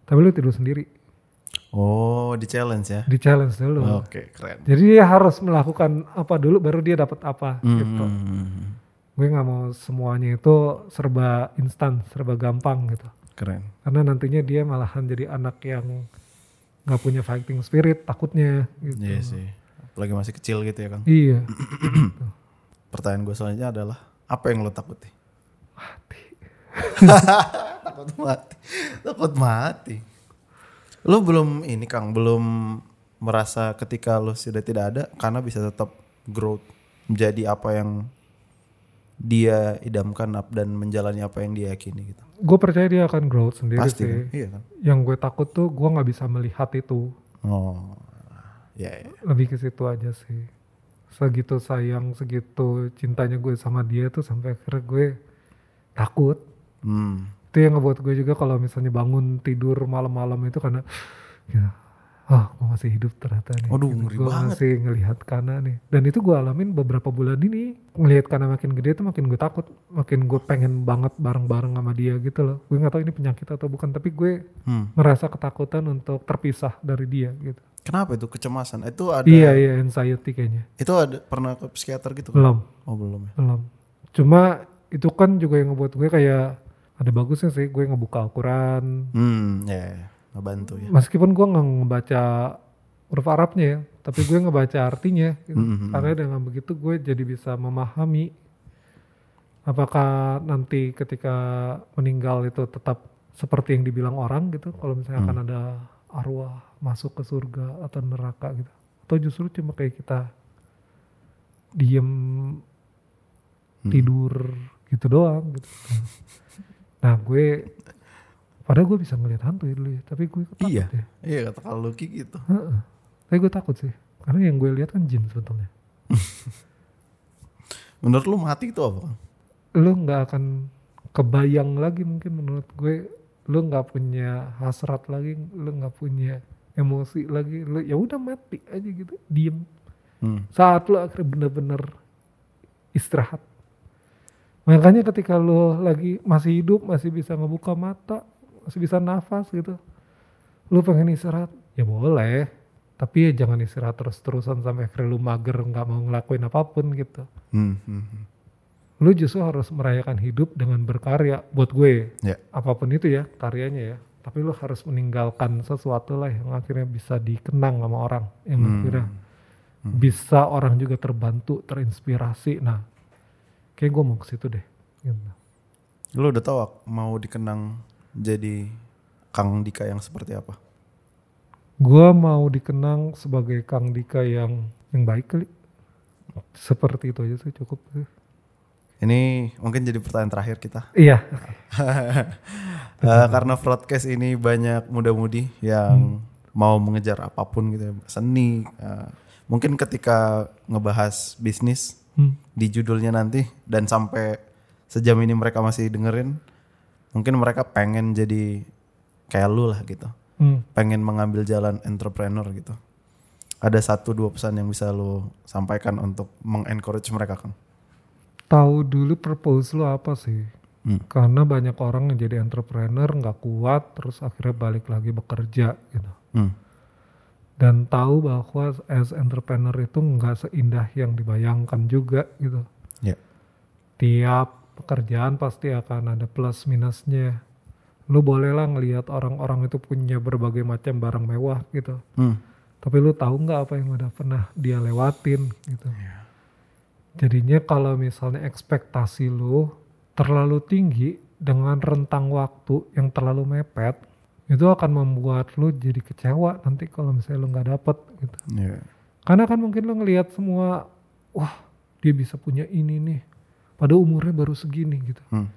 Tapi lu tidur sendiri. Oh, di challenge ya. Di challenge dulu. Oke, keren. Jadi dia harus melakukan apa dulu, baru dia dapat apa. Hmm. Gitu. Gue nggak mau semuanya itu serba instan, serba gampang gitu. Keren. Karena nantinya dia malahan jadi anak yang nggak punya fighting spirit, takutnya. Gitu. Iya sih. Apalagi masih kecil gitu ya, Kang. Iya. Pertanyaan gue selanjutnya adalah apa yang lo takuti? Mati. Takut mati. Takut mati. Lo belum ini Kang, belum merasa ketika lo sudah tidak ada karena bisa tetap growth menjadi apa yang dia idamkan dan menjalani apa yang dia yakini gitu. Gue percaya dia akan growth sendiri Pasti sih. kan? Iya kan? Yang gue takut tuh gue nggak bisa melihat itu. Oh. Ya, ya. Lebih ke situ aja sih. Segitu sayang, segitu cintanya gue sama dia tuh sampai akhirnya gue takut. Hmm. Itu yang ngebuat gue juga kalau misalnya bangun tidur malam-malam itu karena ya, ah gue masih hidup ternyata nih. Waduh, Gitu. ngeri Gue banget. masih ngelihat Kana nih. Dan itu gue alamin beberapa bulan ini. Ngelihat Kana makin gede tuh makin gue takut. Makin gue pengen banget bareng-bareng sama dia gitu loh. Gue nggak tahu ini penyakit atau bukan. Tapi gue Hmm. merasa ketakutan untuk terpisah dari dia gitu. Kenapa itu kecemasan? Itu ada Iya iya anxiety kayaknya. Itu ada pernah ke psikiater gitu kan? Belum. Oh, belum ya. belum cuma itu kan juga yang ngebuat gue kayak ada bagusnya sih gue ngebuka Al-Quran Hmm, ya, ya. Ngebantu ya. meskipun gue nggak ngebaca huruf Arabnya ya tapi gue ngebaca artinya gitu. Mhm. karena dengan begitu gue jadi bisa memahami apakah nanti ketika meninggal itu tetap seperti yang dibilang orang gitu kalau misalnya akan ada arwah masuk ke surga atau neraka gitu atau justru cuma kayak kita diem tidur gitu doang gitu nah gue padahal gue bisa ngeliat hantu ya dulu ya tapi gue takut Iya. ya Iya kata kalau Lucky gitu. Heeh. tapi gue takut sih karena yang gue lihat kan jin sebetulnya Menurut lu mati itu apa? Lu nggak akan kebayang lagi mungkin menurut gue lu nggak punya hasrat lagi lu nggak punya emosi lagi lu ya udah mati aja gitu diem Hmm. saat lu akhirnya bener-bener istirahat makanya ketika lu lagi masih hidup masih bisa ngebuka mata masih bisa nafas gitu lu pengen istirahat ya boleh tapi ya jangan istirahat terus-terusan sampai akhirnya lu mager nggak mau ngelakuin apa pun gitu Hmm, hmm, hmm. lu justru harus merayakan hidup dengan berkarya buat gue Ya. apa pun itu ya karyanya ya tapi lu harus meninggalkan sesuatu lah yang akhirnya bisa dikenang sama orang yang Hmm. akhirnya bisa orang juga terbantu terinspirasi nah kayak gue mau ke situ deh gitu. Lu udah tahu mau dikenang jadi Kang Dika yang seperti apa? gue mau dikenang sebagai Kang Dika yang yang baik kali seperti itu aja sih cukup. Ini mungkin jadi pertanyaan terakhir kita. iya Eh, karena broadcast ini banyak muda-mudi yang mau mengejar apa pun gitu ya, seni. eh, mungkin ketika ngebahas bisnis Hmm. di judulnya nanti dan sampai sejam ini mereka masih dengerin, mungkin mereka pengen jadi kayak lu lah gitu, Hmm. pengen mengambil jalan entrepreneur gitu. Ada satu dua pesan yang bisa lu sampaikan untuk mengencourage mereka kan? tahu dulu purpose lu apa sih Hmm. karena banyak orang yang jadi entrepreneur nggak kuat terus akhirnya balik lagi bekerja gitu Hmm. dan tahu bahwa as entrepreneur itu nggak seindah yang dibayangkan juga gitu Ya. tiap pekerjaan pasti akan ada plus minusnya. Lu bolehlah ngelihat orang-orang itu punya berbagai macam barang mewah gitu. Hmm. tapi lu tahu nggak apa yang udah pernah dia lewatin gitu? Jadinya kalau misalnya ekspektasi lu terlalu tinggi dengan rentang waktu yang terlalu mepet itu akan membuat lu jadi kecewa nanti kalau misalnya lu nggak dapet gitu. Ya. karena kan mungkin lu ngelihat semua wah dia bisa punya ini nih pada umurnya baru segini gitu Hmm.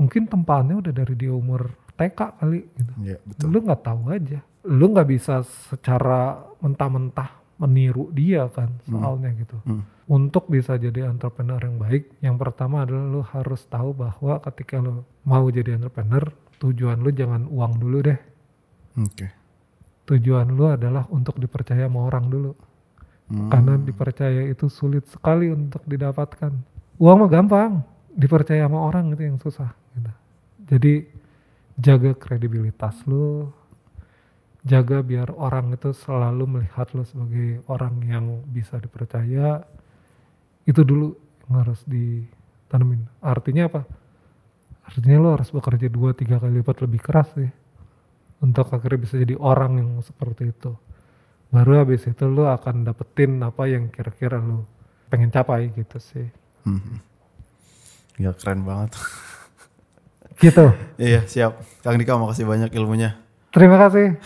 mungkin tempaannya udah dari dia umur TK kali gitu. Iya, betul. Lu nggak tahu aja. Lu nggak bisa secara mentah-mentah meniru dia kan soalnya gitu. Hmm. Untuk bisa jadi entrepreneur yang baik, yang pertama adalah lu harus tahu bahwa ketika lu mau jadi entrepreneur, tujuan lu jangan uang dulu deh. Oke. Tujuan lu adalah untuk dipercaya sama orang dulu. Hmm. Karena dipercaya itu sulit sekali untuk didapatkan. Uang mah gampang, dipercaya sama orang itu yang susah. Gitu. Jadi jaga kredibilitas lu, jaga biar orang itu selalu melihat lu sebagai orang yang bisa dipercaya. Itu dulu yang harus ditanemin. Artinya apa? Artinya lu harus bekerja dua tiga kali lipat lebih keras sih untuk akhirnya bisa jadi orang yang seperti itu baru habis itu lu akan dapetin apa yang kira-kira lu pengen capai gitu sih Hmm. Ya keren banget. gitu iya siap. Kang Dika makasih banyak ilmunya. terima kasih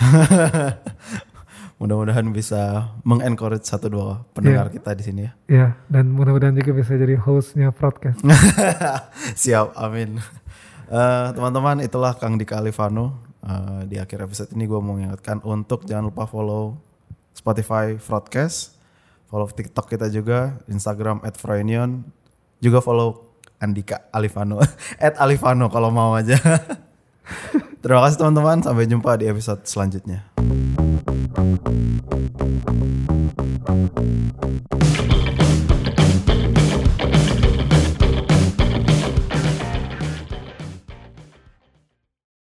Mudah-mudahan bisa mengencourage satu dua pendengar kita di sini ya. ya dan mudah-mudahan juga bisa jadi hostnya podcast Siap, amin. Eh, teman-teman, itulah Kang Dika Alifano. Eh, di akhir episode ini gue mau mengingatkan untuk jangan lupa follow Spotify Broadcast, follow TikTok kita juga, Instagram at Froenion, juga follow Andika Alifano, at Alifano kalau mau aja. Terima kasih teman-teman, sampai jumpa di episode selanjutnya.